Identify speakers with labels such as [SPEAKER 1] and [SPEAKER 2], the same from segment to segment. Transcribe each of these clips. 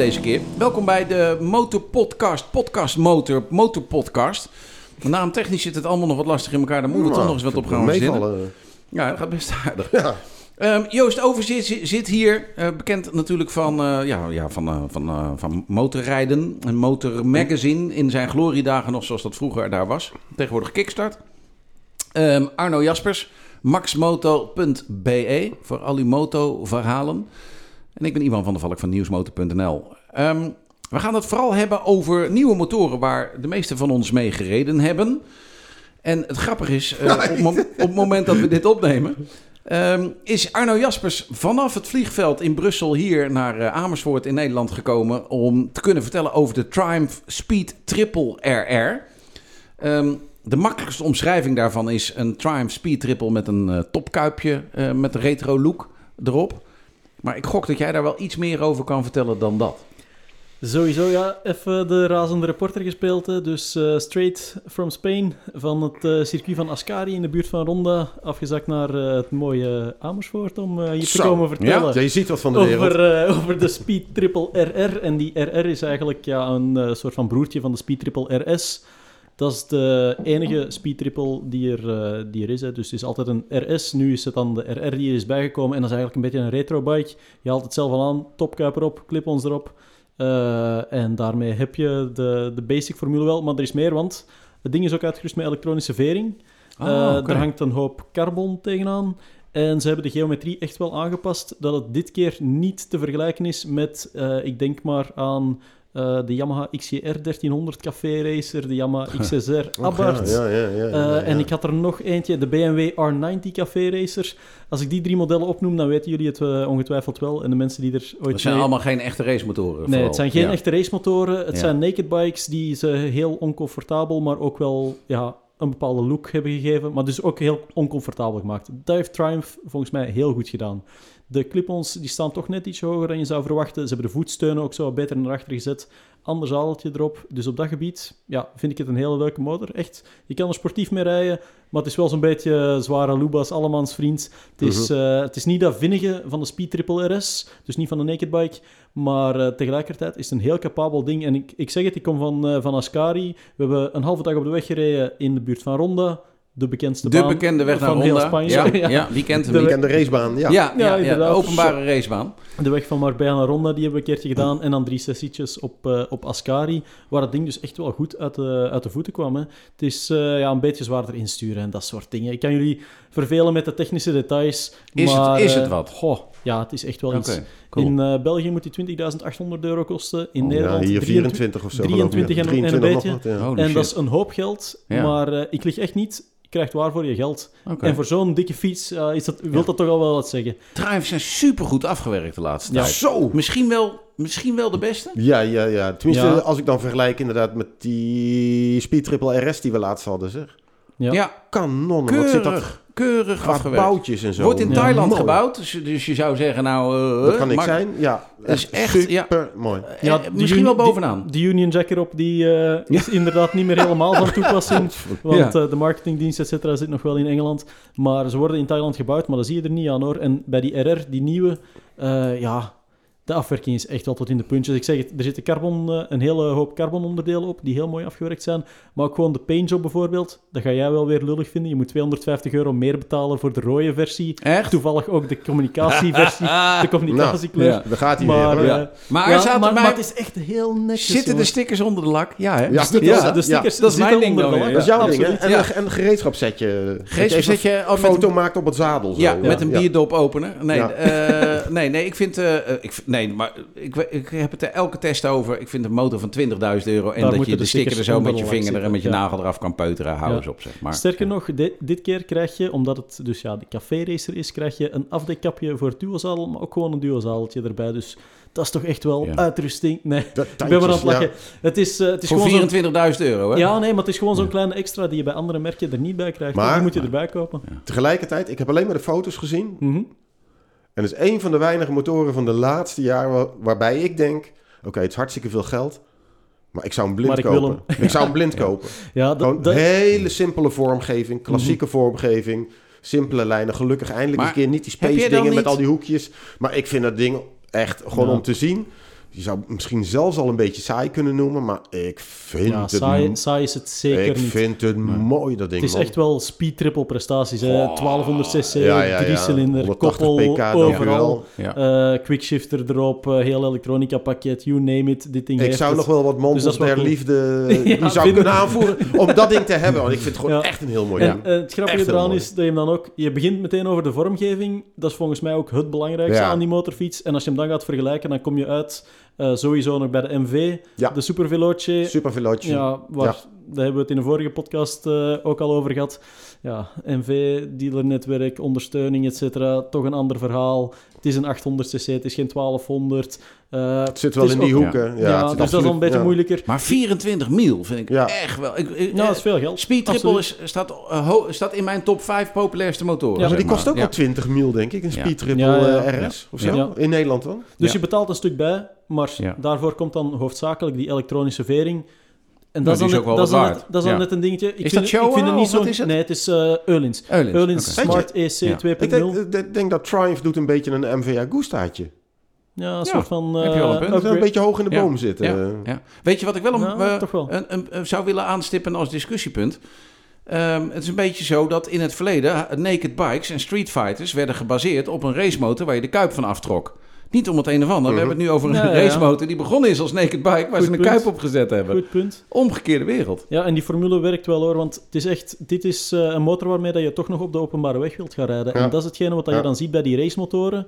[SPEAKER 1] deze keer. Welkom bij de Motor Podcast, Podcast Motor, Motor Podcast. Naamtechnisch zit het allemaal nog wat lastig in elkaar. Daar moeten we toch nog eens wat op gaan
[SPEAKER 2] meevallen.
[SPEAKER 1] Ja, dat gaat best aardig.
[SPEAKER 2] Ja.
[SPEAKER 1] Ehm, Joost Overzit zit hier, eh, bekend natuurlijk van, eh, ja, ja, van, eh, van, van motorrijden. Een motor magazine in zijn gloriedagen nog zoals dat vroeger daar was. Tegenwoordig Kickstart. Ehm, Arno Jaspers, maxmoto.be voor al uw moto-verhalen. En ik ben Ivan van der Valk van nieuwsmotor.nl. Ehm, we gaan het vooral hebben over nieuwe motoren waar de meeste van ons mee gereden hebben. En het grappige is, eh, op, op het moment dat we dit opnemen, ehm, is Arno Jaspers vanaf het vliegveld in Brussel hier naar eh, Amersfoort in Nederland gekomen om te kunnen vertellen over de Triumph Speed Triple RR. Ehm, de makkelijkste omschrijving daarvan is een Triumph Speed Triple met een eh, topkuipje met een retro look erop. Maar ik gok dat jij daar wel iets meer over kan vertellen dan dat.
[SPEAKER 3] Sowieso, ja. Even de razende reporter gespeeld. hè. Dus eh, straight from Spain van het eh, circuit van Ascari in de buurt van Ronda. Afgezakt naar eh, het mooie Amersfoort om hier te komen vertellen.
[SPEAKER 2] Ja, je ziet wat van de wereld.
[SPEAKER 3] Over, eh, over de Speed Triple RR. En die RR is eigenlijk ja, een soort van broertje van de Speed Triple RS. Dat is de enige Speed Triple die er, die er is. Hè. Dus het is altijd een RS. Nu is het dan de RR die er is bijgekomen. En dat is eigenlijk een beetje een retro bike. Je haalt het zelf al aan, topkuip erop, clip-ons erop. Eh, en daarmee heb je de, de basic formule wel. Maar er is meer, want het ding is ook uitgerust met elektronische vering.
[SPEAKER 1] Ah,
[SPEAKER 3] Eh. Er hangt een hoop carbon tegenaan. En ze hebben de geometrie echt wel aangepast. Dat het dit keer niet te vergelijken is met, eh, ik denk maar aan eh, de Yamaha XJR 1300 Café Racer, de Yamaha XSR Abarth.
[SPEAKER 2] Ja, ja, ja, ja,
[SPEAKER 3] Eh. En ik had er nog eentje, de BMW R90 Café Racer. Als ik die drie modellen opnoem, dan weten jullie het eh, ongetwijfeld wel. En de mensen die er ooit
[SPEAKER 1] Dat zijn
[SPEAKER 3] mee-
[SPEAKER 1] allemaal geen echte racemotoren.
[SPEAKER 3] Nee,
[SPEAKER 1] vooral.
[SPEAKER 3] het zijn geen
[SPEAKER 1] Ja.
[SPEAKER 3] echte racemotoren. Het
[SPEAKER 1] Ja.
[SPEAKER 3] zijn naked bikes die ze heel oncomfortabel, maar ook wel ja, een bepaalde look hebben gegeven. Maar dus ook heel oncomfortabel gemaakt. Dat heeft Triumph volgens mij heel goed gedaan. De clip-ons die staan toch net iets hoger dan je zou verwachten. Ze hebben de voetsteunen ook zo wat beter naar achter gezet. Ander zadeltje erop. Dus op dat gebied ja, vind ik het een hele leuke motor. Echt, je kan er sportief mee rijden. Maar het is wel zo'n beetje zware Lubas, allemans vriend. Het is, eh, het is niet dat vinnige van de Speed Triple RS. Dus niet van de naked bike. Maar eh, tegelijkertijd is het een heel capabel ding. En ik, ik zeg het, ik kom van, eh, van Ascari. We hebben een halve dag op de weg gereden in de buurt van Ronda. De bekendste
[SPEAKER 1] De
[SPEAKER 3] baan
[SPEAKER 1] bekende weg naar
[SPEAKER 3] van heel
[SPEAKER 1] Ronda.
[SPEAKER 3] Spanje.
[SPEAKER 1] Ja, ja. wie kent hem
[SPEAKER 3] De
[SPEAKER 1] niet?
[SPEAKER 2] Ik ken de racebaan, ja.
[SPEAKER 1] Ja, ja, ja, de openbare racebaan.
[SPEAKER 3] De weg van Marbella naar Ronda, die hebben we een keertje gedaan. En dan drie sessietjes op, eh, op Ascari, waar het ding dus echt wel goed uit de, uit de voeten kwam. Hè. Het is eh, ja, een beetje zwaarder insturen en dat soort dingen. Ik kan jullie vervelen met de technische details.
[SPEAKER 1] Is het- is
[SPEAKER 3] eh,
[SPEAKER 1] het wat?
[SPEAKER 3] Goh, ja, het is echt wel iets.
[SPEAKER 1] cool.
[SPEAKER 3] In eh, België moet die 20.800 euro kosten. In
[SPEAKER 2] Ja,
[SPEAKER 3] Nederland
[SPEAKER 2] hier
[SPEAKER 3] 23.
[SPEAKER 2] 24 of zo.
[SPEAKER 3] 23 en- een
[SPEAKER 2] 23 nog
[SPEAKER 3] beetje.
[SPEAKER 2] wat, ja.
[SPEAKER 3] En
[SPEAKER 1] shit.
[SPEAKER 3] dat is een hoop geld,
[SPEAKER 1] Ja.
[SPEAKER 3] maar eh, ik lig echt niet... Krijgt waar voor je geld. En voor zo'n dikke fiets eh, is dat, wil
[SPEAKER 1] Ja.
[SPEAKER 3] dat toch al wel wat zeggen.
[SPEAKER 1] Triumphs zijn supergoed afgewerkt de laatste
[SPEAKER 3] Ja.
[SPEAKER 1] tijd.
[SPEAKER 2] Zo!
[SPEAKER 1] Misschien wel, misschien wel de beste?
[SPEAKER 2] Ja, ja, ja. Tenminste,
[SPEAKER 3] Ja.
[SPEAKER 2] als ik dan vergelijk inderdaad met die Speed Triple RS die we laatst hadden, zeg.
[SPEAKER 3] Ja.
[SPEAKER 1] Ja,
[SPEAKER 2] Kanonnen, wat zit dat
[SPEAKER 1] keurig,
[SPEAKER 2] qua
[SPEAKER 1] afgewerkt.
[SPEAKER 2] boutjes en zo.
[SPEAKER 1] Wordt in
[SPEAKER 3] Ja,
[SPEAKER 1] Thailand
[SPEAKER 2] mooi.
[SPEAKER 1] gebouwd, dus, dus je zou zeggen nou... eh,
[SPEAKER 2] Dat kan ik
[SPEAKER 1] maar-
[SPEAKER 2] zijn, ja.
[SPEAKER 1] Dat is echt, ja.
[SPEAKER 2] super mooi.
[SPEAKER 1] eh,
[SPEAKER 3] Ja,
[SPEAKER 1] misschien wel
[SPEAKER 3] die-
[SPEAKER 1] bovenaan.
[SPEAKER 3] De Union Jack erop, die eh, is inderdaad niet meer helemaal van toepassing. Want
[SPEAKER 1] Ja.
[SPEAKER 3] eh, de marketingdienst, et cetera, zit nog wel in Engeland. Maar ze worden in Thailand gebouwd, maar dat zie je er niet aan hoor. En bij die RR, die nieuwe, eh, ja, de afwerking is echt wel tot in de puntjes. Ik zeg het, er zitten carbon, eh, een hele hoop carbononderdelen op, die heel mooi afgewerkt zijn. Maar ook gewoon de paintjob bijvoorbeeld, dat ga jij wel weer lullig vinden. Je moet 250 euro meer betalen voor de rode versie.
[SPEAKER 1] Echt?
[SPEAKER 3] Toevallig ook de communicatieversie, de communicatiekleur.
[SPEAKER 1] Ja.
[SPEAKER 2] Daar gaat hij
[SPEAKER 3] Maar,
[SPEAKER 2] weer.
[SPEAKER 3] eh,
[SPEAKER 1] Ja. Maar
[SPEAKER 3] ja,
[SPEAKER 1] zaten
[SPEAKER 3] maar, het is echt heel netjes.
[SPEAKER 1] Zitten de stickers onder de lak? Ja, hè?
[SPEAKER 2] Ja,
[SPEAKER 3] de,
[SPEAKER 2] ja,
[SPEAKER 3] de stickers
[SPEAKER 1] dat is mijn
[SPEAKER 3] zitten
[SPEAKER 1] ding
[SPEAKER 3] onder
[SPEAKER 1] dan
[SPEAKER 3] de
[SPEAKER 1] weer.
[SPEAKER 3] lak.
[SPEAKER 2] Dat is jouw ding, hè? En, een, een gereedschapsetje.
[SPEAKER 1] Geest
[SPEAKER 2] Dat je
[SPEAKER 1] zet je
[SPEAKER 2] even
[SPEAKER 1] oh,
[SPEAKER 2] een foto maakt op het zadel. Zo.
[SPEAKER 1] Ja, met een bierdop openen. Nee, eh, nee, nee, ik vind... ik, nee, maar ik, ik heb het er elke test over. Ik vind een motor van 20.000 euro... en
[SPEAKER 3] Daar
[SPEAKER 1] dat je de
[SPEAKER 3] de
[SPEAKER 1] sticker er zo met je vinger er en met je
[SPEAKER 3] zitten, ja.
[SPEAKER 1] nagel eraf kan peuteren. Hou
[SPEAKER 3] Ja.
[SPEAKER 1] eens op, zeg maar.
[SPEAKER 3] Sterker nog, dit, dit keer krijg je, omdat het dus ja, de café racer is, krijg je een afdekkapje voor het duozadel, maar ook gewoon een duozadeltje erbij. Dus dat is toch echt wel
[SPEAKER 1] Ja.
[SPEAKER 3] uitrusting. Nee,
[SPEAKER 2] Dat
[SPEAKER 3] ik ben maar aan het lachen. Het is, eh, het is
[SPEAKER 1] Voor
[SPEAKER 3] gewoon zo'n...
[SPEAKER 1] 24.000 euro, hè?
[SPEAKER 3] Ja, nee, maar het is gewoon zo'n kleine extra die je bij andere merken er niet bij krijgt.
[SPEAKER 2] Maar-
[SPEAKER 3] die moet je erbij kopen.
[SPEAKER 2] Tegelijkertijd, ik heb alleen maar de foto's gezien.
[SPEAKER 3] Mhm.
[SPEAKER 2] En het is een van de weinige motoren van de laatste jaren waar- waarbij ik denk... Oké, het is hartstikke veel geld. Maar ik zou hem blind
[SPEAKER 3] Maar ik wil
[SPEAKER 2] kopen. Ik zou hem blind kopen.
[SPEAKER 3] Ja, dat,
[SPEAKER 2] Gewoon
[SPEAKER 3] dat-
[SPEAKER 2] hele simpele vormgeving. Klassieke vormgeving. Simpele lijnen. Gelukkig eindelijk
[SPEAKER 1] Maar
[SPEAKER 2] een keer niet die space dingen met al die hoekjes. Maar ik vind dat ding echt gewoon
[SPEAKER 3] Ja.
[SPEAKER 2] om te zien. Je zou misschien zelfs al een beetje saai kunnen noemen, maar ik vind
[SPEAKER 3] Ja,
[SPEAKER 2] het...
[SPEAKER 3] saai, saai is het zeker
[SPEAKER 2] ik
[SPEAKER 3] niet.
[SPEAKER 2] vind het mooi, dat ding,
[SPEAKER 3] Het is
[SPEAKER 2] man.
[SPEAKER 3] echt wel speed-triple prestaties. Hè? 1200 cc,
[SPEAKER 2] Ja, ja,
[SPEAKER 3] drie
[SPEAKER 2] ja.
[SPEAKER 3] cilinder,
[SPEAKER 2] 180
[SPEAKER 3] koppel,
[SPEAKER 2] pk,
[SPEAKER 3] overal. Eh, quickshifter erop, eh, heel elektronica pakket, you name it. Dit ding
[SPEAKER 2] Ik
[SPEAKER 3] heeft
[SPEAKER 2] zou
[SPEAKER 3] het.
[SPEAKER 2] nog wel wat
[SPEAKER 3] Dus
[SPEAKER 2] mondels der
[SPEAKER 3] cool.
[SPEAKER 2] liefde
[SPEAKER 3] Ja,
[SPEAKER 2] die zou kunnen aanvoeren om dat ding te hebben. Want ik vind het gewoon
[SPEAKER 3] Ja.
[SPEAKER 2] echt een heel mooi
[SPEAKER 3] En
[SPEAKER 2] ding.
[SPEAKER 3] eh, het grappige eraan is dat je hem dan ook... Je begint meteen over de vormgeving. Dat is volgens mij ook het belangrijkste
[SPEAKER 2] Ja.
[SPEAKER 3] aan die motorfiets. En als je hem dan gaat vergelijken, dan kom je uit eh, sowieso nog bij de MV.
[SPEAKER 2] Ja.
[SPEAKER 3] De Super Veloce.
[SPEAKER 2] Super veloce.
[SPEAKER 3] Ja, waar, daar hebben we het in de vorige podcast eh, ook al over gehad. Ja, MV, dealernetwerk, ondersteuning, et cetera. Toch een ander verhaal. Het is een 800cc, het is geen 1200. Eh,
[SPEAKER 2] Het zit wel in die
[SPEAKER 3] ook-
[SPEAKER 2] hoeken. Ja,
[SPEAKER 3] dus dat is al
[SPEAKER 2] absoluut-
[SPEAKER 3] een beetje
[SPEAKER 2] ja.
[SPEAKER 3] moeilijker.
[SPEAKER 1] Maar 24 mil vind ik
[SPEAKER 2] Ja.
[SPEAKER 1] echt wel... Ik, ik-
[SPEAKER 3] Nou, dat is veel geld.
[SPEAKER 1] Speed Triple is, staat, ho- staat in mijn top 5 populairste motoren.
[SPEAKER 3] Ja,
[SPEAKER 2] Maar die kost ook
[SPEAKER 1] Ja.
[SPEAKER 2] wel 20 mil, denk ik. Een
[SPEAKER 1] Ja.
[SPEAKER 2] Speed Triple
[SPEAKER 3] Ja, ja, ja.
[SPEAKER 2] RS of zo.
[SPEAKER 3] Ja.
[SPEAKER 2] In Nederland dan.
[SPEAKER 3] Dus
[SPEAKER 1] Ja.
[SPEAKER 3] je betaalt een stuk bij, maar
[SPEAKER 1] Ja.
[SPEAKER 3] daarvoor komt dan hoofdzakelijk die elektronische vering. En
[SPEAKER 1] Nou,
[SPEAKER 3] dat is dan
[SPEAKER 1] ook wel
[SPEAKER 3] net, dat is dan net, dat is dan
[SPEAKER 1] Ja.
[SPEAKER 3] net een dingetje. Ik
[SPEAKER 1] Is
[SPEAKER 3] vind,
[SPEAKER 1] dat
[SPEAKER 3] ik vind het niet zo.
[SPEAKER 1] is het?
[SPEAKER 3] Nee, het is eh Eulins.
[SPEAKER 1] Eulins.
[SPEAKER 3] Smart EC
[SPEAKER 1] Ja.
[SPEAKER 3] 2.0.
[SPEAKER 2] Ik denk, ik denk dat Triumph doet een beetje een MV Agustaatje.
[SPEAKER 3] Ja, een
[SPEAKER 1] Ja,
[SPEAKER 3] soort van.
[SPEAKER 1] heb je wel een
[SPEAKER 3] eh,
[SPEAKER 1] punt.
[SPEAKER 3] Upgrade.
[SPEAKER 2] een beetje hoog in de
[SPEAKER 1] Ja.
[SPEAKER 2] boom zitten.
[SPEAKER 1] Ja, ja. Weet je wat ik wel een,
[SPEAKER 3] Nou,
[SPEAKER 1] eh,
[SPEAKER 3] toch wel.
[SPEAKER 1] een, een- een zou willen aanstippen als discussiepunt? Ehm, het is een beetje zo dat in het verleden naked bikes en street fighters werden gebaseerd op een racemotor waar je de kuip van aftrok. Niet om het een of ander.
[SPEAKER 2] Mhm.
[SPEAKER 1] We hebben het nu over een
[SPEAKER 3] Ja, ja, ja.
[SPEAKER 1] racemotor die begonnen is als naked bike, waar
[SPEAKER 3] Goed
[SPEAKER 1] ze een
[SPEAKER 3] punt.
[SPEAKER 1] kuip op gezet hebben.
[SPEAKER 3] Goed punt.
[SPEAKER 1] Omgekeerde wereld.
[SPEAKER 3] Ja, en die formule werkt wel hoor, want het is echt, dit is eh, een motor waarmee dat je toch nog op de openbare weg wilt gaan rijden.
[SPEAKER 2] Ja.
[SPEAKER 3] En dat is hetgene wat dat je dan ziet bij die racemotoren.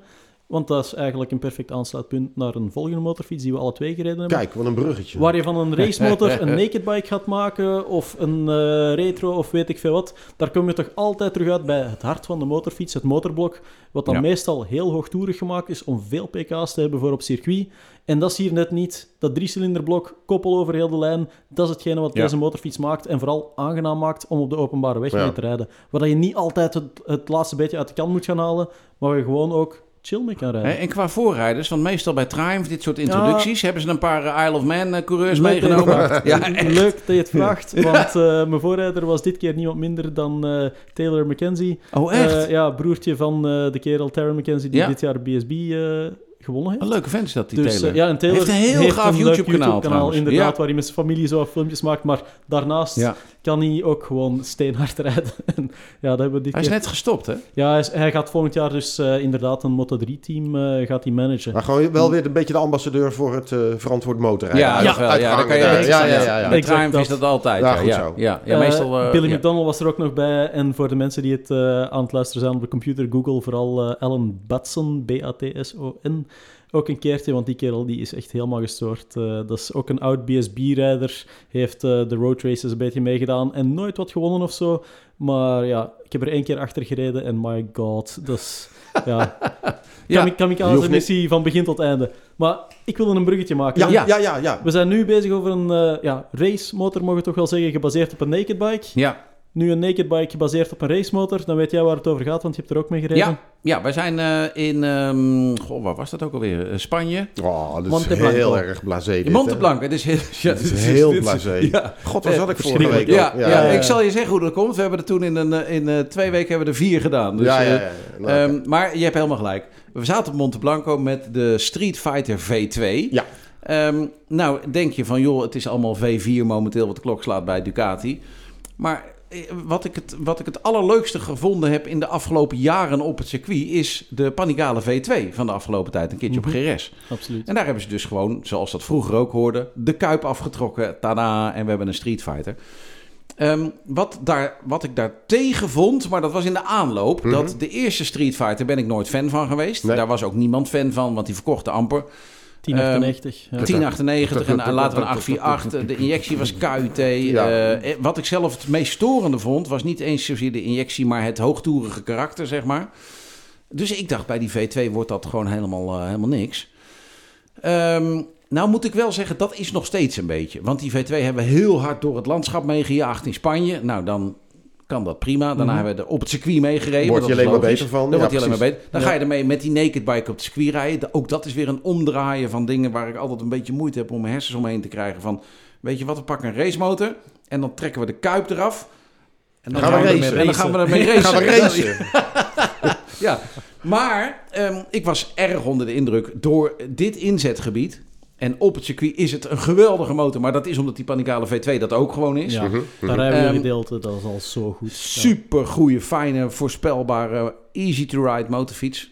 [SPEAKER 3] Want dat is eigenlijk een perfect aansluitpunt naar een volgende motorfiets die we alle twee gereden hebben.
[SPEAKER 2] Kijk, wat een bruggetje.
[SPEAKER 3] Waar je van een racemotor een naked bike gaat maken of een eh, retro of weet ik veel wat, daar kom je toch altijd terug uit bij het hart van de motorfiets, het motorblok, wat dan
[SPEAKER 1] Ja.
[SPEAKER 3] meestal heel hoogtoerig gemaakt is om veel pk's te hebben voor op circuit. En dat is hier net niet. Dat driecilinderblok, koppel over heel de lijn, dat is hetgene wat
[SPEAKER 1] Ja.
[SPEAKER 3] deze motorfiets maakt en vooral aangenaam maakt om op de openbare weg
[SPEAKER 2] Ja.
[SPEAKER 3] mee te rijden. Waar je niet altijd het, het laatste beetje uit de kan moet gaan halen, maar waar je gewoon ook chill mee kan rijden.
[SPEAKER 1] En qua voorrijders, want meestal bij Triumph, dit soort introducties, hebben ze een paar eh, Isle of Man eh, coureurs
[SPEAKER 3] Leuk
[SPEAKER 1] meegenomen. Ja, echt.
[SPEAKER 3] Leuk dat je het vraagt, want eh, mijn voorrijder was dit keer niemand minder dan Taylor McKenzie.
[SPEAKER 1] Oh, echt?
[SPEAKER 3] Ja, broertje van de kerel Taylor McKenzie die
[SPEAKER 1] Ja.
[SPEAKER 3] dit jaar BSB gewonnen heeft.
[SPEAKER 1] Een leuke vent is dat, die
[SPEAKER 3] Dus,
[SPEAKER 1] Taylor.
[SPEAKER 3] eh, ja, en Taylor
[SPEAKER 1] Heeft een heel gaaf YouTube-kanaal trouwens.
[SPEAKER 3] inderdaad,
[SPEAKER 1] Ja.
[SPEAKER 3] waar hij met zijn familie zo filmpjes maakt, maar daarnaast
[SPEAKER 1] Ja.
[SPEAKER 3] Kan hij ook gewoon steenhard rijden. En ja, dat hebben we dit
[SPEAKER 1] Hij is
[SPEAKER 3] keer...
[SPEAKER 1] net gestopt, hè?
[SPEAKER 3] Ja, hij, is- hij gaat volgend jaar dus eh, inderdaad een Moto3-team eh, gaat hij managen.
[SPEAKER 2] Maar gewoon wel weer een beetje de ambassadeur voor het eh, verantwoord motorrijden.
[SPEAKER 1] Ja. Ja,
[SPEAKER 2] uitgehangen
[SPEAKER 1] daar kan je
[SPEAKER 2] ja, ja, ja, ja.
[SPEAKER 3] Exact
[SPEAKER 1] Triumph is
[SPEAKER 3] dat.
[SPEAKER 1] altijd.
[SPEAKER 2] Ja,
[SPEAKER 1] Ja,
[SPEAKER 2] goed
[SPEAKER 1] ja,
[SPEAKER 2] zo.
[SPEAKER 1] ja. ja, meestal... eh,
[SPEAKER 3] Billy
[SPEAKER 1] ja.
[SPEAKER 3] McDonald was er ook nog bij. En voor de mensen die het aan het luisteren zijn op de computer, Google vooral Alan Batson, B-A-T-S-O-N. Ook een keertje, want die kerel die is echt helemaal gestoord. Eh, dat is ook een oud BSB-rijder. Heeft eh, de road races een beetje meegedaan en nooit wat gewonnen of zo. Maar ja, ik heb er één keer achter gereden en my god, dat is... Ja,
[SPEAKER 1] Ja.
[SPEAKER 3] Kamikaze
[SPEAKER 2] niet-
[SPEAKER 3] missie van begin tot einde. Maar ik wil een bruggetje maken.
[SPEAKER 2] Ja,
[SPEAKER 1] Ja.
[SPEAKER 2] ja, ja, ja.
[SPEAKER 3] We zijn nu bezig over een eh ja, racemotor, mogen we toch wel zeggen, gebaseerd op een naked bike.
[SPEAKER 1] Ja,
[SPEAKER 3] Nu een naked bike gebaseerd op een racemotor, dan weet jij waar het over gaat, want je hebt er ook mee gereden.
[SPEAKER 1] ja, ja, wij zijn eh, in... ehm goh, waar was dat ook alweer? Eh, Spanje.
[SPEAKER 2] Oh, dat is
[SPEAKER 3] Monte Blanco.
[SPEAKER 2] heel erg blasé dit,
[SPEAKER 1] In Monte
[SPEAKER 2] hè.
[SPEAKER 1] Blanco. Het is heel, ja,
[SPEAKER 2] Het is heel
[SPEAKER 1] dit
[SPEAKER 2] blasé.
[SPEAKER 1] Ja,
[SPEAKER 2] God, waar
[SPEAKER 1] Eh,
[SPEAKER 2] zat ik vorige week
[SPEAKER 1] ja,
[SPEAKER 2] ook?
[SPEAKER 1] ja,
[SPEAKER 3] ja, ja.
[SPEAKER 1] ik zal je zeggen hoe dat komt. We hebben er toen in, een, eh, in eh, twee weken hebben we er vier gedaan. Dus,
[SPEAKER 2] ja, ja,
[SPEAKER 1] eh,
[SPEAKER 2] ja. Nou,
[SPEAKER 1] Ehm, maar je hebt helemaal gelijk. We zaten op Monte Blanco met de Street Fighter V2.
[SPEAKER 2] Ja.
[SPEAKER 1] Ehm, nou, denk je van, joh, het is allemaal V4 momenteel wat de klok slaat bij Ducati. Maar eh, wat ik, het, wat ik het allerleukste gevonden heb in de afgelopen jaren op het circuit... is de Panigale V2 van de afgelopen tijd, een keertje
[SPEAKER 3] Mhm.
[SPEAKER 1] op GRS.
[SPEAKER 3] Absoluut.
[SPEAKER 1] En daar hebben ze dus gewoon, zoals dat vroeger ook hoorde, de kuip afgetrokken. Tada, en we hebben een Street Fighter. Ehm, wat, daar, wat ik daar tegen vond, maar dat was in de aanloop...
[SPEAKER 2] Mhm.
[SPEAKER 1] dat de eerste Street Fighter ben ik nooit fan van geweest.
[SPEAKER 2] Nee.
[SPEAKER 1] Daar was ook niemand fan van, want die verkochte amper.
[SPEAKER 3] 1098. ja.
[SPEAKER 1] 1098 en eh, later een 848. De injectie was KUT.
[SPEAKER 2] Ja.
[SPEAKER 1] Eh, wat ik zelf het meest storende vond, was niet eens zozeer de injectie, maar het hoogtoerige karakter, zeg maar. Dus ik dacht, bij die V2 wordt dat gewoon helemaal, eh, helemaal niks. Ehm, nou moet ik wel zeggen, dat is nog steeds een beetje. Want die V2 hebben we heel hard door het landschap meegejaagd in Spanje. Nou, dan kan dat prima. Daarna
[SPEAKER 3] Mhm.
[SPEAKER 1] hebben we er op het circuit meegereden.
[SPEAKER 2] Word
[SPEAKER 1] maar
[SPEAKER 2] je alleen maar beter van.
[SPEAKER 1] Dan wordt hij alleen maar beter. Dan ga je ermee met die naked bike op het circuit rijden. Ook dat is weer een omdraaien van dingen waar ik altijd een beetje moeite heb om mijn hersens omheen te krijgen. Van, weet je wat, we pakken een racemotor en dan trekken we de kuip eraf. En dan
[SPEAKER 2] Gaan we
[SPEAKER 1] gaan we,
[SPEAKER 2] racen.
[SPEAKER 1] ermee- en dan gaan we ermee racen.
[SPEAKER 2] Gaan we racen.
[SPEAKER 1] Ja, maar ehm, ik was erg onder de indruk door dit inzetgebied. En op het circuit is het een geweldige motor. Maar dat is omdat die Panigale V2 dat ook gewoon is.
[SPEAKER 3] Ja,
[SPEAKER 2] Mhm,
[SPEAKER 3] daar rijden we
[SPEAKER 1] Ehm,
[SPEAKER 3] gedeelte, dat is al zo goed.
[SPEAKER 1] Super goede, fijne, voorspelbare, easy to ride motorfiets.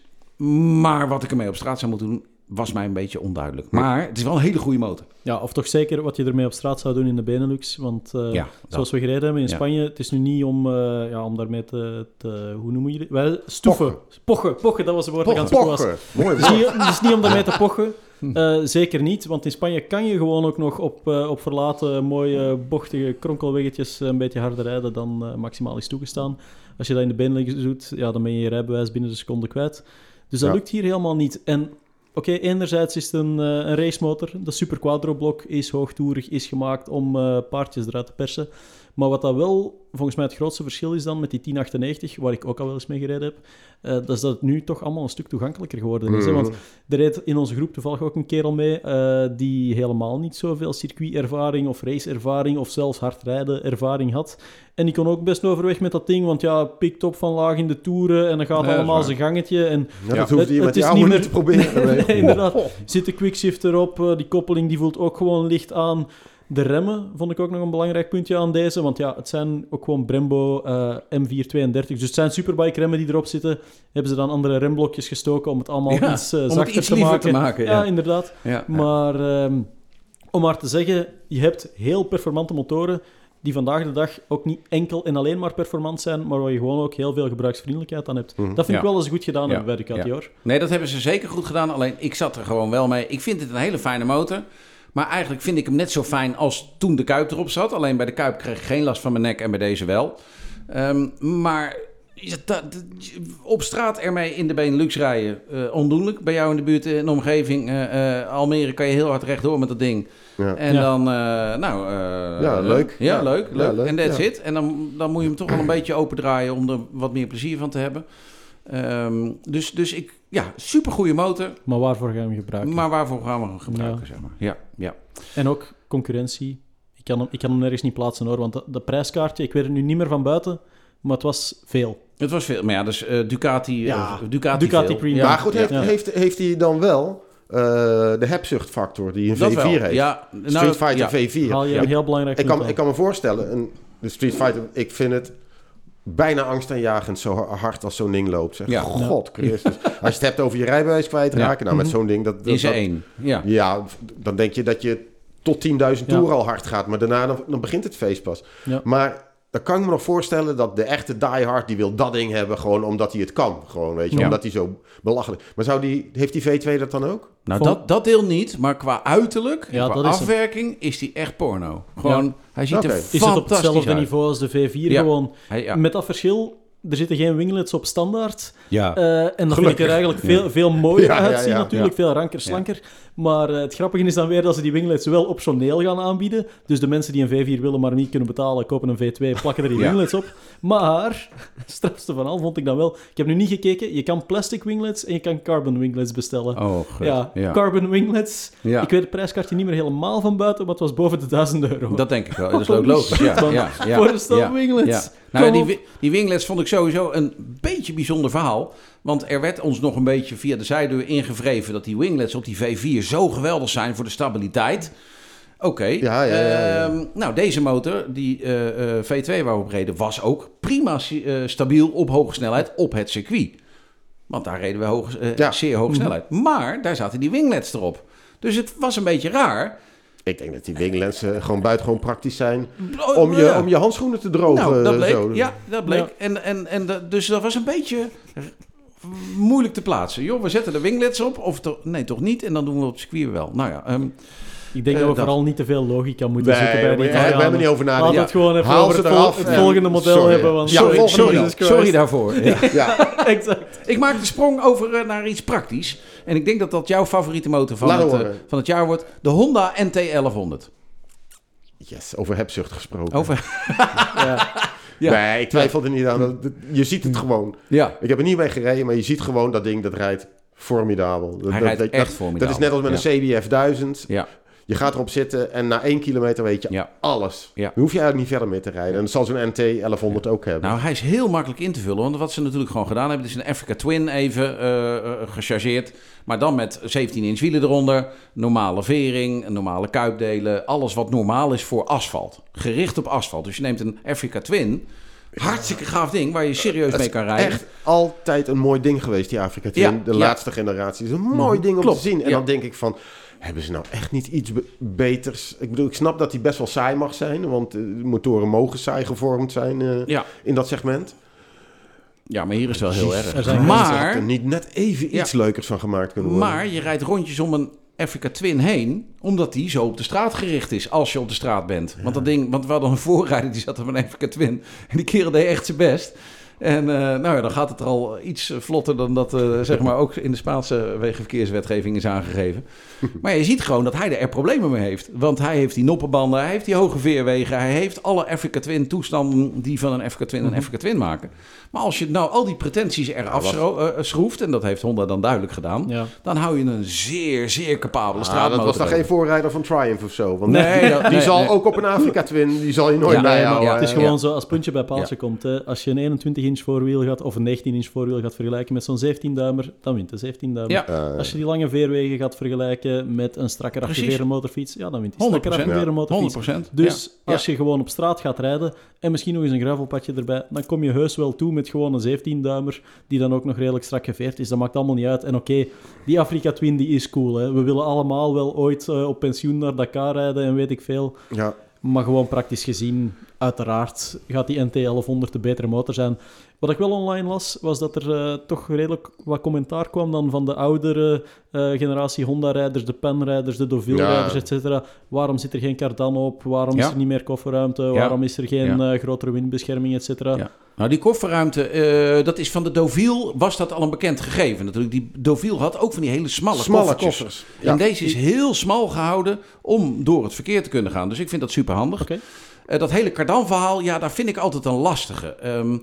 [SPEAKER 1] Maar wat ik ermee op straat zou moeten doen, was mij een beetje onduidelijk. Maar het is wel een hele goede motor.
[SPEAKER 3] Ja, of toch zeker wat je ermee op straat zou doen in de Benelux. Want eh,
[SPEAKER 1] Ja,
[SPEAKER 3] zoals we gereden hebben in
[SPEAKER 1] Ja.
[SPEAKER 3] Spanje, het is nu niet om, eh, ja, om daarmee te, te... Hoe noemen jullie Wij, stoeven. Pochen. pochen. dat was het woord dat ik aan het was.
[SPEAKER 2] Mooi
[SPEAKER 3] Het is, niet, het is niet om daarmee te pochen. Eh, zeker niet, want in Spanje kan je gewoon ook nog op, op verlaten, mooie, bochtige kronkelweggetjes een beetje harder rijden dan eh, maximaal is toegestaan. Als je dat in de Benelux doet, ja, dan ben je je rijbewijs binnen de seconde kwijt. Dus dat
[SPEAKER 2] Ja.
[SPEAKER 3] lukt hier helemaal niet. En oké, enerzijds is het een, eh, een racemotor. De Super Quadro blok is hoogtoerig, is gemaakt om eh, paardjes eruit te persen. Maar wat dat wel volgens mij het grootste verschil is dan met die 1098, waar ik ook al wel eens mee gereden heb, eh, dat is dat het nu toch allemaal een stuk toegankelijker geworden is. Hè? Want er reed in onze groep toevallig ook een kerel mee eh, die helemaal niet zoveel circuitervaring of raceervaring of zelfs hardrijden ervaring had. En die kon ook best overweg met dat ding, want ja, pikt op van laag in de toeren en dan gaat
[SPEAKER 1] is
[SPEAKER 3] allemaal zijn gangetje. En
[SPEAKER 2] Ja, dat hoefde je
[SPEAKER 3] Het-
[SPEAKER 2] met
[SPEAKER 3] het is
[SPEAKER 2] jou
[SPEAKER 3] niet meer-
[SPEAKER 2] te proberen.
[SPEAKER 3] Nee,
[SPEAKER 2] nee.
[SPEAKER 3] inderdaad. zit de quickshift erop, eh, die koppeling die voelt ook gewoon licht aan. De remmen vond ik ook nog een belangrijk puntje aan deze, want ja, het zijn ook gewoon Brembo eh, M432, dus het zijn superbike remmen die erop zitten. Hebben ze dan andere remblokjes gestoken om het allemaal
[SPEAKER 1] Ja,
[SPEAKER 3] iets uh,
[SPEAKER 1] het
[SPEAKER 3] zachter
[SPEAKER 1] iets
[SPEAKER 3] te maken.
[SPEAKER 1] te maken,
[SPEAKER 3] ja.
[SPEAKER 1] ja.
[SPEAKER 3] inderdaad.
[SPEAKER 1] Ja.
[SPEAKER 3] Maar ehm, om maar te zeggen, je hebt heel performante motoren die vandaag de dag ook niet enkel en alleen maar performant zijn, maar waar je gewoon ook heel veel gebruiksvriendelijkheid aan hebt.
[SPEAKER 2] Mhm.
[SPEAKER 3] Dat vind ik wel eens goed gedaan
[SPEAKER 1] Ja.
[SPEAKER 3] bij
[SPEAKER 1] Ja.
[SPEAKER 3] hoor.
[SPEAKER 1] Nee, dat hebben ze zeker goed gedaan. Alleen ik zat er gewoon wel mee. Ik vind het een hele fijne motor. Maar eigenlijk vind ik hem net zo fijn als toen de Kuip erop zat. Alleen bij de Kuip kreeg ik geen last van mijn nek en bij deze wel. Ehm, maar op straat ermee in de Benelux rijden, eh, ondoenlijk. Bij jou in de buurt in de omgeving, eh, eh, Almere, kan je heel hard rechtdoor met dat ding.
[SPEAKER 2] Ja.
[SPEAKER 1] En
[SPEAKER 3] Ja.
[SPEAKER 1] dan, eh, nou... eh,
[SPEAKER 2] Ja, leuk.
[SPEAKER 1] Ja,
[SPEAKER 2] Ja.
[SPEAKER 1] leuk.
[SPEAKER 2] Ja,
[SPEAKER 1] leuk.
[SPEAKER 2] leuk,
[SPEAKER 1] En that's
[SPEAKER 2] ja.
[SPEAKER 1] it. En dan, dan moet je hem toch wel een beetje opendraaien om er wat meer plezier van te hebben. Ehm, dus, dus ik, ja, supergoeie motor.
[SPEAKER 3] Maar waarvoor ga je hem gebruiken?
[SPEAKER 1] Maar waarvoor gaan we hem gebruiken,
[SPEAKER 3] Ja.
[SPEAKER 1] zeg maar. Ja, ja.
[SPEAKER 3] En ook concurrentie. Ik kan hem, ik kan hem nergens niet plaatsen hoor, want de, de prijskaartje, ik weet het nu niet meer van buiten, maar het was veel.
[SPEAKER 1] Het was veel. Maar ja, dus eh, Ducati,
[SPEAKER 3] Ja,
[SPEAKER 1] eh, Ducati,
[SPEAKER 3] Ducati
[SPEAKER 1] veel.
[SPEAKER 3] Premium.
[SPEAKER 2] Maar goed, heeft,
[SPEAKER 3] ja.
[SPEAKER 2] heeft, heeft hij dan wel eh, de hebzuchtfactor die een
[SPEAKER 1] Dat
[SPEAKER 2] V4
[SPEAKER 1] wel.
[SPEAKER 2] heeft?
[SPEAKER 1] Ja, nou,
[SPEAKER 2] Street Fighter
[SPEAKER 1] ja.
[SPEAKER 2] V4.
[SPEAKER 3] Haal je een heel belangrijk
[SPEAKER 2] Ik kan,
[SPEAKER 3] aan.
[SPEAKER 2] ik kan me voorstellen, een, de Street Fighter, ik vind het bijna angstaanjagend zo hard als zo'n ding loopt. Zeg.
[SPEAKER 1] Ja.
[SPEAKER 2] God Christus. Als je het hebt over je rijbewijs kwijtraken, nou met zo'n ding... Dat, dat-
[SPEAKER 1] één. Ja.
[SPEAKER 2] Ja, dan denk je dat je tot 10.000
[SPEAKER 3] Ja.
[SPEAKER 2] toeren al hard gaat. Maar daarna dan, dan begint het feest pas. Maar dan kan ik me nog voorstellen dat de echte diehard... die wil dat ding hebben gewoon omdat hij het kan. Gewoon, weet je,
[SPEAKER 1] Ja.
[SPEAKER 2] omdat hij zo belachelijk... Maar zou die, heeft die V2 dat dan ook?
[SPEAKER 1] Nou, dat, dat deel niet. Maar qua uiterlijk en
[SPEAKER 3] Ja,
[SPEAKER 1] qua
[SPEAKER 3] dat is hem.
[SPEAKER 1] afwerking is die echt porno. Gewoon, hij ziet er
[SPEAKER 2] Is
[SPEAKER 3] Is het
[SPEAKER 1] fantastisch
[SPEAKER 3] op hetzelfde
[SPEAKER 1] uit.
[SPEAKER 3] niveau als de V4
[SPEAKER 1] Ja.
[SPEAKER 3] gewoon?
[SPEAKER 1] Hij- ja.
[SPEAKER 3] Met dat verschil, er zitten geen winglets op standaard.
[SPEAKER 1] ja.
[SPEAKER 3] Eh, en dat vind ik
[SPEAKER 2] Gelukkig.
[SPEAKER 3] er eigenlijk veel, veel mooier
[SPEAKER 2] Ja,
[SPEAKER 3] uitzien
[SPEAKER 2] ja,
[SPEAKER 3] natuurlijk. Veel ranker, slanker. Maar eh, het grappige is dan weer dat ze die winglets wel optioneel gaan aanbieden. Dus de mensen die een V4 willen maar niet kunnen betalen, kopen een V2, plakken er die winglets op. Maar, strafste van al vond ik dan wel... Ik heb nu niet gekeken, je kan plastic winglets en je kan carbon winglets bestellen.
[SPEAKER 1] Oh,
[SPEAKER 3] ja, carbon winglets. Ik weet het prijskaartje niet meer helemaal van buiten, maar het was boven de 1000 euro.
[SPEAKER 1] Dat denk ik wel. Dat is ook logisch. Ja,
[SPEAKER 3] man.
[SPEAKER 1] ja, ja,
[SPEAKER 3] Voor een stel
[SPEAKER 1] ja, ja. Nou, die, die winglets vond ik sowieso een beetje bijzonder verhaal. Want er werd ons nog een beetje via de zijdeur ingevreven dat die winglets op die V4 zo geweldig zijn voor de stabiliteit. Oké.
[SPEAKER 2] Ja, ja, ja, ja.
[SPEAKER 1] Ehm, nou, deze motor, die eh, eh, V2 waar we op reden, was ook prima eh, stabiel op hoge snelheid op het circuit. Want daar reden we hoog, zeer hoge
[SPEAKER 3] Mhm.
[SPEAKER 1] snelheid. Maar daar zaten die winglets erop. Dus het was een beetje raar.
[SPEAKER 2] Ik denk dat die winglensen gewoon buitengewoon praktisch zijn...
[SPEAKER 1] Oh,
[SPEAKER 2] om je, om je handschoenen te drogen.
[SPEAKER 1] Nou, dat bleek.
[SPEAKER 2] zo.
[SPEAKER 1] Ja, dat bleek.
[SPEAKER 3] Ja.
[SPEAKER 1] En, en, en dus dat was een beetje moeilijk te plaatsen. Joh, we zetten de winglets op. Of to- nee, toch niet. En dan doen we op het circuit wel. Nou ja, ehm,
[SPEAKER 3] Ik denk
[SPEAKER 1] Eh,
[SPEAKER 3] dat we
[SPEAKER 1] dat-
[SPEAKER 3] vooral niet te veel logica moeten
[SPEAKER 2] Nee,
[SPEAKER 3] zoeken bij
[SPEAKER 2] we,
[SPEAKER 3] die
[SPEAKER 2] we hebben
[SPEAKER 3] Italianen.
[SPEAKER 2] er niet over
[SPEAKER 3] Laten we het gewoon even
[SPEAKER 2] Haal
[SPEAKER 3] over het,
[SPEAKER 2] eraf.
[SPEAKER 3] het volgende model
[SPEAKER 2] Sorry.
[SPEAKER 3] hebben. Want
[SPEAKER 2] Ja,
[SPEAKER 1] sorry,
[SPEAKER 2] volgende
[SPEAKER 1] sorry, sorry daarvoor. Ja.
[SPEAKER 2] Ja,
[SPEAKER 3] exact.
[SPEAKER 1] Ik maak de sprong over eh, naar iets praktisch. En ik denk dat dat jouw favoriete motor van,
[SPEAKER 2] Laat
[SPEAKER 1] het, eh, van het jaar wordt. De Honda NT1100.
[SPEAKER 2] yes, over hebzucht gesproken.
[SPEAKER 1] Over,
[SPEAKER 3] Ja.
[SPEAKER 1] Ja.
[SPEAKER 2] Nee, ik twijfel er niet aan. Je ziet het gewoon.
[SPEAKER 1] ja,
[SPEAKER 2] Ik heb er niet mee gereden, maar je ziet gewoon dat ding, dat rijdt formidabel. Dat,
[SPEAKER 1] hij
[SPEAKER 2] dat-
[SPEAKER 1] rijdt
[SPEAKER 2] dat-
[SPEAKER 1] echt
[SPEAKER 2] dat,
[SPEAKER 1] formidabel.
[SPEAKER 2] dat is net als met
[SPEAKER 1] Ja.
[SPEAKER 2] een CBF 1000.
[SPEAKER 1] Ja.
[SPEAKER 2] Je gaat erop zitten en na één kilometer weet je
[SPEAKER 1] Ja.
[SPEAKER 2] alles.
[SPEAKER 1] Ja.
[SPEAKER 2] Dan hoef je eigenlijk niet verder mee te rijden. En dat zal zo'n NT 1100 ook hebben.
[SPEAKER 1] Nou, hij is heel makkelijk in te vullen. Want wat ze natuurlijk gewoon gedaan hebben... is een Africa Twin even eh, eh, gechargeerd. Maar dan met 17-inch wielen eronder. Normale vering, normale kuipdelen. Alles wat normaal is voor asfalt. Gericht op asfalt. Dus je neemt een Africa Twin... Hartstikke gaaf ding waar je serieus mee kan rijden.
[SPEAKER 2] Echt altijd een mooi ding geweest, die Afrika Twin. De laatste generatie. is een mooi ding om
[SPEAKER 1] Klopt,
[SPEAKER 2] te zien. En dan denk ik van, hebben ze nou echt niet iets be- beters? Ik bedoel, ik snap dat die best wel saai mag zijn. Want eh, de motoren mogen saai gevormd zijn eh,
[SPEAKER 1] Ja.
[SPEAKER 2] in dat segment.
[SPEAKER 1] ja, maar hier is wel heel
[SPEAKER 3] Er
[SPEAKER 1] erg.
[SPEAKER 2] er
[SPEAKER 1] Maar,
[SPEAKER 2] niet net even iets leukers van gemaakt kunnen worden.
[SPEAKER 1] maar je rijdt rondjes om een Africa Twin heen... omdat die zo op de straat gericht is als je op de straat bent. Want, dat ding, want we hadden een voorrijder die zat op een Africa Twin... en die kerel deed echt zijn best... En eh, nou ja, dan gaat het er al iets vlotter dan dat eh, zeg maar ook in de Spaanse wegenverkeerswetgeving is aangegeven. Maar je ziet gewoon dat hij er problemen mee heeft. Want hij heeft die noppenbanden, hij heeft die hoge veerwegen, hij heeft alle Africa Twin toestanden die van een Africa Twin een Africa Twin maken. Maar als je nou al die pretenties eraf schro- eh, schroeft, en dat heeft Honda dan duidelijk gedaan,
[SPEAKER 3] Ja.
[SPEAKER 1] dan hou je een zeer, zeer capabele
[SPEAKER 2] Ah,
[SPEAKER 1] straatmotor.
[SPEAKER 2] dat was dan geen voorrijder van Triumph of zo. Want
[SPEAKER 1] Nee, dat-
[SPEAKER 2] die
[SPEAKER 1] nee,
[SPEAKER 2] zal
[SPEAKER 1] nee.
[SPEAKER 2] ook op een Afrika Twin, die zal je nooit
[SPEAKER 1] Ja,
[SPEAKER 2] bijhouden.
[SPEAKER 1] ja,
[SPEAKER 3] het is
[SPEAKER 2] Eh,
[SPEAKER 3] gewoon zo, als puntje bij paaltje komt, hè, als je een 21-inch voorwiel gaat of een 19-inch voorwiel gaat vergelijken met zo'n 17-duimer, dan wint de 17-duimer.
[SPEAKER 1] Ja.
[SPEAKER 2] eh,
[SPEAKER 3] Als je die lange veerwegen gaat vergelijken met een strakker afgeveren motorfiets, ja, dan wint die
[SPEAKER 1] 100%,
[SPEAKER 3] strakker afgeveren
[SPEAKER 2] ja.
[SPEAKER 3] motorfiets.
[SPEAKER 1] 100%.
[SPEAKER 3] Dus
[SPEAKER 1] Ja.
[SPEAKER 3] als je gewoon op straat gaat rijden en misschien nog eens een gravelpadje erbij, dan kom je heus wel toe met gewoon een 17-duimer die dan ook nog redelijk strak geveerd is. Dat maakt allemaal niet uit. En oké, die Afrika Twin die is cool. Hè. We willen allemaal wel ooit eh, op pensioen naar Dakar rijden en weet ik veel.
[SPEAKER 2] ja.
[SPEAKER 3] Maar gewoon praktisch gezien, uiteraard gaat die NT 1100 de betere motor zijn. Wat ik wel online las, was dat er eh, toch redelijk wat commentaar kwam dan van de oudere eh, generatie Honda-rijders, de Pen-rijders, de Deauville-rijders,
[SPEAKER 2] Ja.
[SPEAKER 3] et cetera. Waarom zit er geen kardan op? Waarom
[SPEAKER 1] Ja.
[SPEAKER 3] is er niet meer kofferruimte? Waarom is er geen eh, grotere windbescherming, et cetera?
[SPEAKER 1] Ja. Nou, die kofferruimte, eh, dat is van de Deauville, was dat al een bekend gegeven. Natuurlijk, die Deauville had ook van die hele smalle
[SPEAKER 2] koffers.
[SPEAKER 1] En deze is heel smal gehouden om door het verkeer te kunnen gaan. Dus ik vind dat super handig.
[SPEAKER 3] Oké.
[SPEAKER 1] dat hele cardan-verhaal, ja, daar vind ik altijd een lastige. Ehm,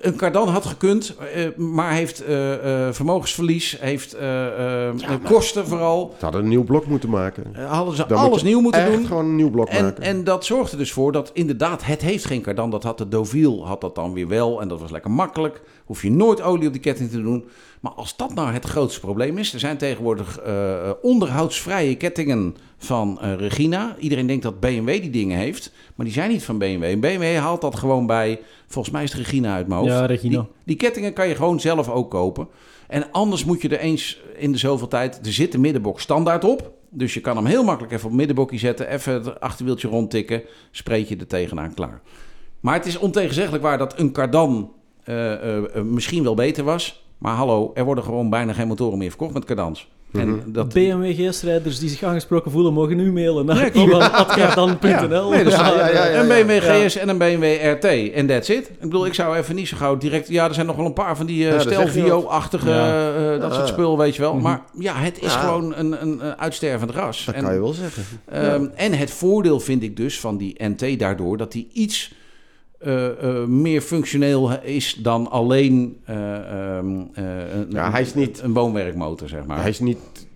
[SPEAKER 1] een cardan had gekund, eh, maar heeft eh, eh, vermogensverlies, heeft eh, eh, kosten vooral.
[SPEAKER 2] Ze hadden een nieuw blok moeten maken.
[SPEAKER 1] Eh, hadden ze
[SPEAKER 2] Dan
[SPEAKER 1] alles nieuw moeten doen.
[SPEAKER 2] gewoon een nieuw blok
[SPEAKER 1] En,
[SPEAKER 2] maken.
[SPEAKER 1] en dat zorgde dus voor dat inderdaad, het heeft geen cardan. Dat had de Deauville, had dat dan weer wel. En dat was lekker makkelijk. Hoef je nooit olie op die ketting te doen. Maar als dat nou het grootste probleem is... Er zijn tegenwoordig eh, onderhoudsvrije kettingen van eh, Regina. Iedereen denkt dat BMW die dingen heeft. Maar die zijn niet van BMW. En BMW haalt dat gewoon bij... Volgens mij is het Regina uit mijn hoofd.
[SPEAKER 3] Ja, Regina.
[SPEAKER 1] Die, die kettingen kan je gewoon zelf ook kopen. En anders moet je er eens in de zoveel tijd... Er zit de middenbok standaard op. Dus je kan hem heel makkelijk even op middenbokje zetten. Even het achterwieltje rondtikken. Spreek je er tegenaan klaar. Maar het is ontegenzeggelijk waar dat een cardan eh, eh, eh, misschien wel beter was. Maar hallo, er worden gewoon bijna geen motoren meer verkocht met cardans. En dat,
[SPEAKER 3] BMW GS-rijders die zich aangesproken voelen, mogen nu mailen naar
[SPEAKER 1] Ja, klopt.
[SPEAKER 3] ivan.kardan.nl.
[SPEAKER 1] Nee,
[SPEAKER 2] Ja, ja, ja, ja,
[SPEAKER 1] een BMW
[SPEAKER 3] ja.
[SPEAKER 1] GS en een BMW RT. En that's it. Ik bedoel, ik zou even niet zo gauw direct... Ja, er zijn nog wel een paar van die eh
[SPEAKER 2] je
[SPEAKER 1] Stelvio-achtige...
[SPEAKER 3] Ja.
[SPEAKER 1] eh, dat soort
[SPEAKER 2] Ja.
[SPEAKER 1] spul, weet je wel. Maar ja, het is
[SPEAKER 2] Ja.
[SPEAKER 1] gewoon een, een, een uitstervend ras.
[SPEAKER 2] dat
[SPEAKER 1] En-
[SPEAKER 2] kan je wel zeggen.
[SPEAKER 1] Ehm, En het voordeel vind ik dus van die NT daardoor dat die iets eh, eh, meer functioneel is dan alleen eh, ehm, eh, een,
[SPEAKER 2] Ja, hij is niet-
[SPEAKER 1] een woonwerkmotor, zeg maar.
[SPEAKER 2] Hij is niet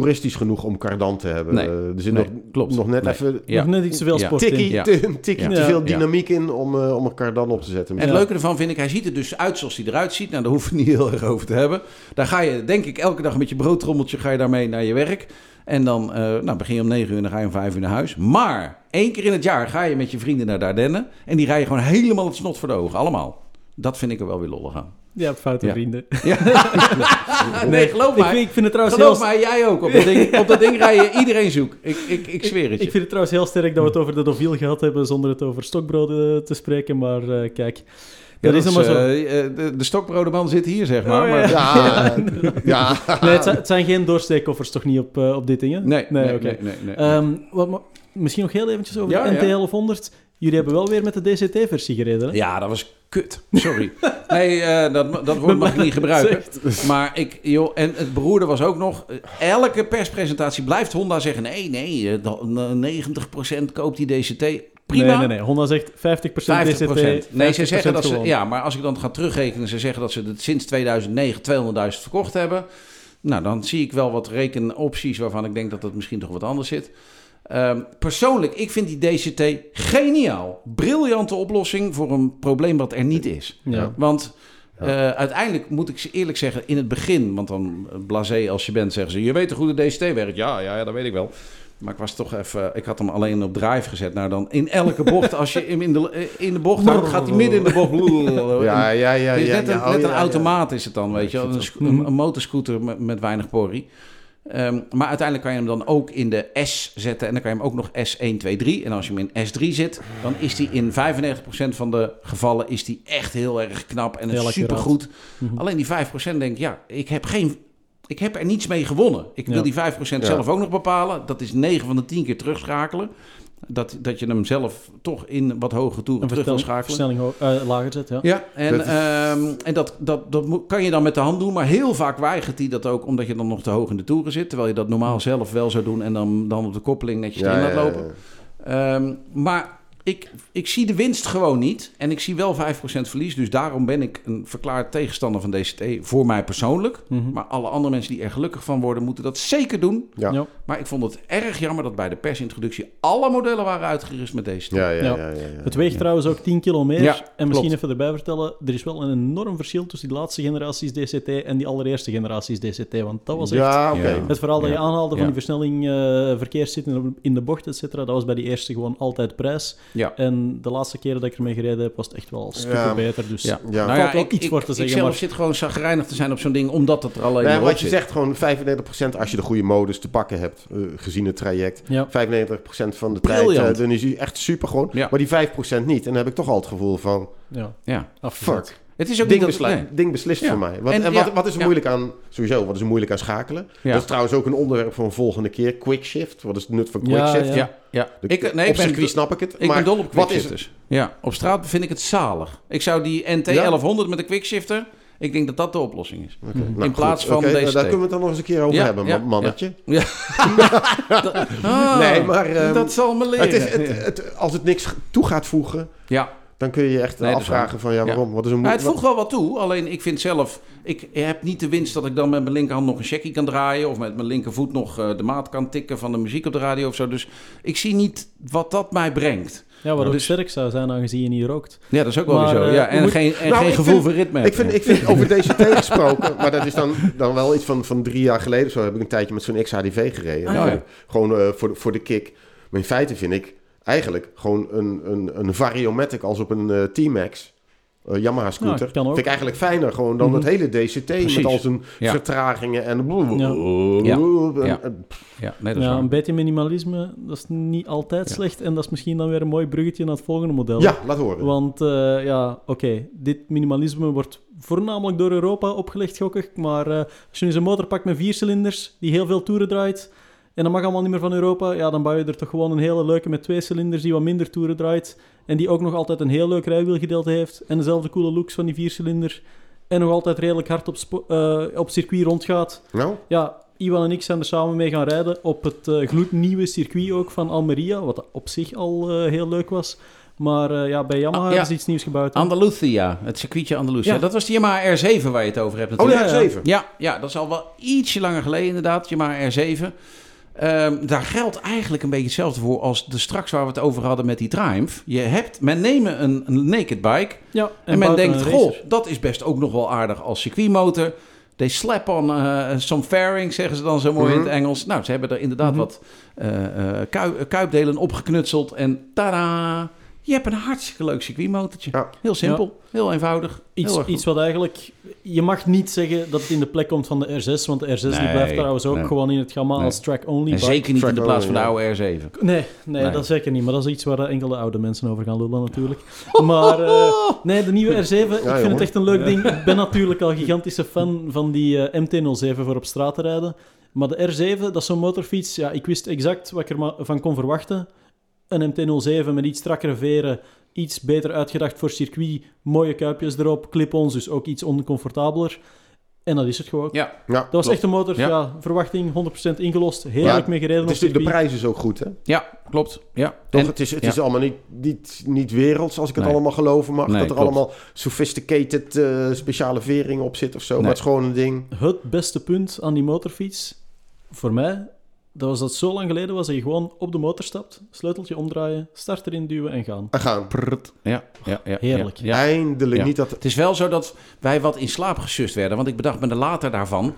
[SPEAKER 2] toeristisch genoeg om cardan te hebben.
[SPEAKER 1] Nee.
[SPEAKER 2] Eh, er zit
[SPEAKER 1] Nee,
[SPEAKER 2] nog,
[SPEAKER 1] klopt.
[SPEAKER 2] nog net
[SPEAKER 1] Nee.
[SPEAKER 2] even
[SPEAKER 1] Ja.
[SPEAKER 3] Nog net iets te veel
[SPEAKER 1] Ja.
[SPEAKER 3] sport
[SPEAKER 2] tikkie, te, een tikkie
[SPEAKER 3] Ja.
[SPEAKER 2] te veel
[SPEAKER 3] Ja.
[SPEAKER 2] dynamiek in om, eh, om een cardan op te zetten.
[SPEAKER 1] En het leuke ervan vind ik, hij ziet er dus uit zoals hij eruit ziet. Nou, daar hoeven we niet heel erg over te hebben. Daar ga je, denk ik, elke dag met je broodtrommeltje ga je daarmee naar je werk. En dan eh, nou, begin je om 9 uur en dan ga je om 5 uur naar huis. Maar één keer in het jaar ga je met je vrienden naar de Ardennen. En die rijden gewoon helemaal het snot voor de ogen. Allemaal. Dat vind ik er wel weer lollig aan.
[SPEAKER 3] Je hebt foute
[SPEAKER 1] Ja.
[SPEAKER 3] vrienden.
[SPEAKER 1] nee, geloof
[SPEAKER 3] Ik,
[SPEAKER 1] mij.
[SPEAKER 3] ik vind het trouwens
[SPEAKER 1] Geloof
[SPEAKER 3] heel...
[SPEAKER 1] mij, jij ook. Op dat ding, op dat ding rij je iedereen zoek. Ik, ik, ik zweer het
[SPEAKER 3] Ik
[SPEAKER 1] je.
[SPEAKER 3] vind het trouwens heel sterk dat we het over de Deauville gehad hebben zonder het over stokbroden te spreken. Maar eh, kijk,
[SPEAKER 1] Ja,
[SPEAKER 3] dat is
[SPEAKER 1] dat
[SPEAKER 3] allemaal zo.
[SPEAKER 1] eh, eh, de, de stokbrodenman zit hier, zeg maar.
[SPEAKER 3] Oh, ja.
[SPEAKER 1] maar
[SPEAKER 2] Ja, ja.
[SPEAKER 3] Nee, het zijn, het zijn geen doorsteekkoffers toch niet op, eh, op dit ding, hè?
[SPEAKER 1] Nee, nee,
[SPEAKER 3] oké.
[SPEAKER 1] nee, nee, nee.
[SPEAKER 3] Ehm, wat, misschien nog heel eventjes over
[SPEAKER 1] Ja,
[SPEAKER 3] de
[SPEAKER 1] ja.
[SPEAKER 3] NT 1100. Jullie hebben wel weer met de DCT-versie gereden, hè?
[SPEAKER 1] Ja, dat was kut. Sorry. Nee, eh, dat, dat woord mag ik niet gebruiken. Maar ik, joh, en het beroerde was ook nog. eh, Elke perspresentatie blijft Honda zeggen: nee, nee, eh, dat- eh, 90% koopt die DCT. Prima.
[SPEAKER 3] Nee, nee, nee. Honda zegt 50%
[SPEAKER 1] 50%.
[SPEAKER 3] DCT.
[SPEAKER 1] nee, ze zeggen dat ze. Ja, maar als ik dan ga terugrekenen, ze zeggen dat ze het sinds 2009 200.000 verkocht hebben. nou, dan zie ik wel wat rekenopties waarvan ik denk dat het misschien toch wat anders zit. Ehm, persoonlijk, ik vind die DCT geniaal. Briljante oplossing voor een probleem wat er niet is.
[SPEAKER 3] Ja.
[SPEAKER 1] Want eh, uiteindelijk moet ik ze eerlijk zeggen, in het begin, want dan eh, blasé als je bent, zeggen ze: Je weet toch hoe de DCT werkt? Ja, ja, ja, dat weet ik wel. Maar ik was toch even, ik had hem alleen op drive gezet. Nou, dan in elke bocht, als je hem in de, in de bocht houdt, gaat hij midden in de bocht.
[SPEAKER 2] Ja, ja, ja.
[SPEAKER 1] Net, een.
[SPEAKER 2] Oh,
[SPEAKER 1] net een automaat is het dan, weet je een, een motorscooter met, met weinig porrie. Ehm, maar uiteindelijk kan je hem dan ook in de S zetten. En dan kan je hem ook nog S1, 2, 3. En als je hem in S3 zit, dan is die in 95% van de gevallen is die echt heel erg knap. En
[SPEAKER 3] Heel
[SPEAKER 1] supergoed.
[SPEAKER 3] Mhm.
[SPEAKER 1] Alleen die 5% denk ik, ja, ik heb, geen, ik heb er niets mee gewonnen. Ik wil
[SPEAKER 3] Ja.
[SPEAKER 1] die 5% zelf ook nog bepalen. Dat is 9 van de 10 keer terugschakelen. Dat, dat je hem zelf toch in wat hogere toeren
[SPEAKER 3] Een
[SPEAKER 1] terug wil schakelen.
[SPEAKER 3] versnelling eh, lager zet, ja.
[SPEAKER 1] Ja, en,
[SPEAKER 2] Dat is-
[SPEAKER 1] ehm, en dat, dat, dat kan je dan met de hand doen, maar heel vaak weigert hij dat ook omdat je dan nog te hoog in de toeren zit. Terwijl je dat normaal zelf wel zou doen en dan, dan op de koppeling netjes
[SPEAKER 2] Ja, ja,
[SPEAKER 1] laat lopen.
[SPEAKER 2] ja.
[SPEAKER 1] Ehm, maar ik, ik zie de winst gewoon niet en ik zie wel 5% verlies. Dus daarom ben ik een verklaard tegenstander van DCT voor mij persoonlijk.
[SPEAKER 3] Mhm.
[SPEAKER 1] Maar alle andere mensen die er gelukkig van worden, moeten dat zeker doen.
[SPEAKER 2] Ja.
[SPEAKER 3] Ja.
[SPEAKER 1] Maar ik vond het erg jammer dat bij de persintroductie alle modellen waren uitgerust met DCT.
[SPEAKER 2] Ja, ja,
[SPEAKER 3] Ja.
[SPEAKER 2] ja, ja, ja.
[SPEAKER 3] Het weegt trouwens ook 10 kilo meer.
[SPEAKER 1] Ja,
[SPEAKER 3] en misschien
[SPEAKER 1] klopt.
[SPEAKER 3] even erbij vertellen, er is wel een enorm verschil tussen die laatste generaties DCT en die allereerste generaties DCT. Want dat was echt...
[SPEAKER 2] Ja, oké.
[SPEAKER 1] Ja.
[SPEAKER 3] Het verhaal dat je
[SPEAKER 1] Ja.
[SPEAKER 3] aanhaalde van die versnelling, eh verkeerszitten in de bocht, et cetera, dat was bij die eerste gewoon altijd prijs.
[SPEAKER 1] Ja.
[SPEAKER 3] En de laatste keren dat ik ermee gereden heb, was het echt wel super
[SPEAKER 2] Ja.
[SPEAKER 3] beter. Dus
[SPEAKER 1] Ja.
[SPEAKER 2] Ja.
[SPEAKER 1] Nou
[SPEAKER 3] wel
[SPEAKER 1] ik,
[SPEAKER 3] iets
[SPEAKER 1] ik,
[SPEAKER 3] voor te
[SPEAKER 1] ik
[SPEAKER 3] zeggen,
[SPEAKER 1] zelf
[SPEAKER 3] maar-
[SPEAKER 1] zit gewoon zagrijnig te zijn op zo'n ding, omdat het er alleen
[SPEAKER 2] Nee,
[SPEAKER 1] maar op
[SPEAKER 2] wat je
[SPEAKER 1] zit.
[SPEAKER 2] zegt, gewoon 35% als je de goede modus te pakken hebt, eh, gezien het traject.
[SPEAKER 3] ja.
[SPEAKER 2] 95% van de tijd, eh, dan is hij echt super gewoon.
[SPEAKER 1] Ja.
[SPEAKER 2] Maar die 5% niet. En dan heb ik toch al het gevoel van,
[SPEAKER 3] ja.
[SPEAKER 1] Ja.
[SPEAKER 2] fuck.
[SPEAKER 1] Het is ook
[SPEAKER 2] Ding,
[SPEAKER 1] niet dat...
[SPEAKER 2] besli-
[SPEAKER 1] nee.
[SPEAKER 2] ding beslist
[SPEAKER 1] Ja.
[SPEAKER 2] voor mij. Wat,
[SPEAKER 1] En-
[SPEAKER 2] en,
[SPEAKER 1] ja,
[SPEAKER 2] wat, wat is er
[SPEAKER 1] ja.
[SPEAKER 2] moeilijk aan, sowieso, wat is er moeilijk aan schakelen?
[SPEAKER 1] Ja.
[SPEAKER 2] Dat is trouwens ook een onderwerp voor een volgende keer. Quick shift. Wat is het nut van quick
[SPEAKER 3] Ja,
[SPEAKER 2] shift?
[SPEAKER 3] ja.
[SPEAKER 1] Ja, ja.
[SPEAKER 2] De-
[SPEAKER 1] Ik, nee,
[SPEAKER 2] op
[SPEAKER 1] ik ben,
[SPEAKER 2] circuit snap ik het.
[SPEAKER 1] ik
[SPEAKER 2] maar
[SPEAKER 1] ben dol op
[SPEAKER 2] wat is
[SPEAKER 1] quickshifters. Ja, op straat vind ik het zalig. Ik zou die NT 1100 met een quickshifter... Ik denk dat dat de oplossing is.
[SPEAKER 3] Mhm.
[SPEAKER 2] nou,
[SPEAKER 1] In plaats
[SPEAKER 2] goed.
[SPEAKER 1] van
[SPEAKER 2] Oké, nou,
[SPEAKER 1] deze
[SPEAKER 2] Daar
[SPEAKER 1] tape.
[SPEAKER 2] kunnen we het dan nog eens een keer over
[SPEAKER 1] Ja,
[SPEAKER 2] hebben,
[SPEAKER 1] ja,
[SPEAKER 2] man- mannetje.
[SPEAKER 1] Ah,
[SPEAKER 2] Nee, maar, ehm,
[SPEAKER 1] dat zal me leren.
[SPEAKER 2] Het is, het, het- als het niks toe gaat voegen,
[SPEAKER 1] ja,
[SPEAKER 2] dan kun je je echt
[SPEAKER 1] Nee,
[SPEAKER 2] afvragen van ja,
[SPEAKER 1] Ja.
[SPEAKER 2] waarom? Wat is een
[SPEAKER 1] Nou,
[SPEAKER 2] moe-
[SPEAKER 1] het voegt wel wat toe. Alleen ik vind zelf, ik heb niet de winst dat ik dan met mijn linkerhand nog een checkie kan draaien. Of met mijn linkervoet nog eh, de maat kan tikken van de muziek op de radio of zo. Dus ik zie niet wat dat mij brengt.
[SPEAKER 3] Ja, wat ook
[SPEAKER 1] Dus-
[SPEAKER 3] sterk zou zijn aangezien je niet rookt.
[SPEAKER 1] Ja, dat is ook wel
[SPEAKER 3] Maar,
[SPEAKER 1] zo.
[SPEAKER 3] eh,
[SPEAKER 1] Ja, en geen, en
[SPEAKER 2] Nou,
[SPEAKER 1] geen gevoel
[SPEAKER 2] vind-
[SPEAKER 1] voor ritme.
[SPEAKER 2] Ik vind, ik vind over DCT gesproken, maar dat is dan, dan wel iets van, van drie jaar geleden. Zo heb ik een tijdje met zo'n XHDV gereden.
[SPEAKER 1] Ah, ja.
[SPEAKER 2] Gewoon eh, voor, de, voor de kick. Maar in feite vind ik eigenlijk gewoon een, een, een Variomatic als op een eh, T-Max. eh, Yamaha scooter.
[SPEAKER 3] Kan ook.
[SPEAKER 2] Vind ik eigenlijk fijner gewoon dan
[SPEAKER 3] Mhm.
[SPEAKER 2] het hele DCT
[SPEAKER 1] Precies.
[SPEAKER 2] met al zijn
[SPEAKER 1] Ja.
[SPEAKER 2] vertragingen en...
[SPEAKER 1] Ja. Ja.
[SPEAKER 2] en-
[SPEAKER 1] Ja, nee, dat is
[SPEAKER 3] Ja,
[SPEAKER 1] waar.
[SPEAKER 3] een beetje minimalisme, dat is niet altijd
[SPEAKER 1] Ja.
[SPEAKER 3] slecht. En dat is misschien dan weer een mooi bruggetje naar het volgende model.
[SPEAKER 2] Ja, laat horen.
[SPEAKER 3] Want eh, ja, oké, dit minimalisme wordt voornamelijk door Europa opgelegd, gok ik. Maar eh, als je nu eens een motor pakt met vier cilinders, die heel veel toeren draait, en dat mag allemaal niet meer van Europa, ja, dan bouw je er toch gewoon een hele leuke met twee cilinders die wat minder toeren draait. En die ook nog altijd een heel leuk rijwielgedeelte heeft. En dezelfde coole looks van die viercilinder. En nog altijd redelijk hard op, eh, op circuit rondgaat.
[SPEAKER 2] Nou,
[SPEAKER 3] Ja, Iwan en ik zijn er samen mee gaan rijden op het eh, gloednieuwe circuit ook van Almeria, wat op zich al eh, heel leuk was. Maar eh, ja, bij Yamaha
[SPEAKER 1] Ah, ja.
[SPEAKER 3] is iets nieuws gebouwd. hè?
[SPEAKER 1] Andalusia, het circuitje Andalusia.
[SPEAKER 3] Ja.
[SPEAKER 1] Dat was de Yamaha R7 waar je het over hebt
[SPEAKER 2] oh
[SPEAKER 1] natuurlijk.
[SPEAKER 2] ja,
[SPEAKER 3] ja, ja.
[SPEAKER 2] 7.
[SPEAKER 1] Ja, ja, dat is al wel ietsje langer geleden inderdaad, Yamaha R7. Ehm, daar geldt eigenlijk een beetje hetzelfde voor als de straks waar we het over hadden met die Triumph. Je hebt, men neemt een, een naked bike
[SPEAKER 3] Ja,
[SPEAKER 1] en, men denkt, goh, dat is best ook nog wel aardig als circuitmotor. They slap on eh, some fairing, zeggen ze dan zo mooi in het
[SPEAKER 2] Mhm.
[SPEAKER 1] Engels. Nou, ze hebben er inderdaad
[SPEAKER 3] Mhm.
[SPEAKER 1] wat eh, eh, kui- kuipdelen opgeknutseld en tada! Je hebt een hartstikke leuk circuitmotortje.
[SPEAKER 2] Ja.
[SPEAKER 1] Heel simpel, heel eenvoudig.
[SPEAKER 3] Iets,
[SPEAKER 1] heel
[SPEAKER 3] iets wat eigenlijk... Je mag niet zeggen dat het in de plek komt van de R6, want de R6 die blijft trouwens ook
[SPEAKER 1] nee.
[SPEAKER 3] gewoon in het gamma
[SPEAKER 1] Nee.
[SPEAKER 3] als track-only.
[SPEAKER 1] En
[SPEAKER 3] bike.
[SPEAKER 1] zeker niet in de plaats van de oude R7.
[SPEAKER 3] Nee, nee,
[SPEAKER 1] Nee.
[SPEAKER 3] dat zeker niet. Maar dat is iets waar eh, enkele oude mensen over gaan lullen natuurlijk. Maar eh, nee, de nieuwe R7, ik vind
[SPEAKER 2] jongen.
[SPEAKER 3] het echt een leuk ding. Ik ben natuurlijk al gigantische fan van die eh, MT-07 voor op straat te rijden. Maar de R7, dat is zo'n motorfiets. Ja, ik wist exact wat ik ervan kon verwachten. Een MT-07 met iets strakkere veren, iets beter uitgedacht voor circuit, mooie kuipjes erop, clip-ons, dus ook iets oncomfortabeler. En dat is het gewoon.
[SPEAKER 1] Ja,
[SPEAKER 2] Ja,
[SPEAKER 3] Dat was echt een motor,
[SPEAKER 1] Ja.
[SPEAKER 3] ja. verwachting 100% ingelost. Heerlijk
[SPEAKER 2] Ja,
[SPEAKER 3] mee gereden
[SPEAKER 2] het
[SPEAKER 3] op
[SPEAKER 2] is, de
[SPEAKER 3] circuit.
[SPEAKER 2] prijs is ook goed, hè?
[SPEAKER 1] ja klopt. Ja.
[SPEAKER 2] Toch,
[SPEAKER 1] En-
[SPEAKER 2] het is, het
[SPEAKER 1] ja.
[SPEAKER 2] is allemaal niet, niet, niet werelds, als ik het
[SPEAKER 1] Nee.
[SPEAKER 2] allemaal geloven mag.
[SPEAKER 1] Nee,
[SPEAKER 2] dat er
[SPEAKER 1] klopt.
[SPEAKER 2] allemaal sophisticated eh, speciale veringen op zit of zo.
[SPEAKER 1] Nee.
[SPEAKER 2] Maar het is gewoon een ding.
[SPEAKER 3] Het beste punt aan die motorfiets, voor mij, dat was dat zo lang geleden was dat je gewoon op de motor stapt, sleuteltje omdraaien, start erin duwen en gaan.
[SPEAKER 2] En gaan.
[SPEAKER 1] Prrrt. Ja, ja, ja,
[SPEAKER 3] Heerlijk.
[SPEAKER 1] Ja, ja.
[SPEAKER 2] Eindelijk
[SPEAKER 1] Ja.
[SPEAKER 2] niet dat...
[SPEAKER 1] Het is wel zo dat wij wat in slaap gesust werden. Want ik bedacht me er later daarvan.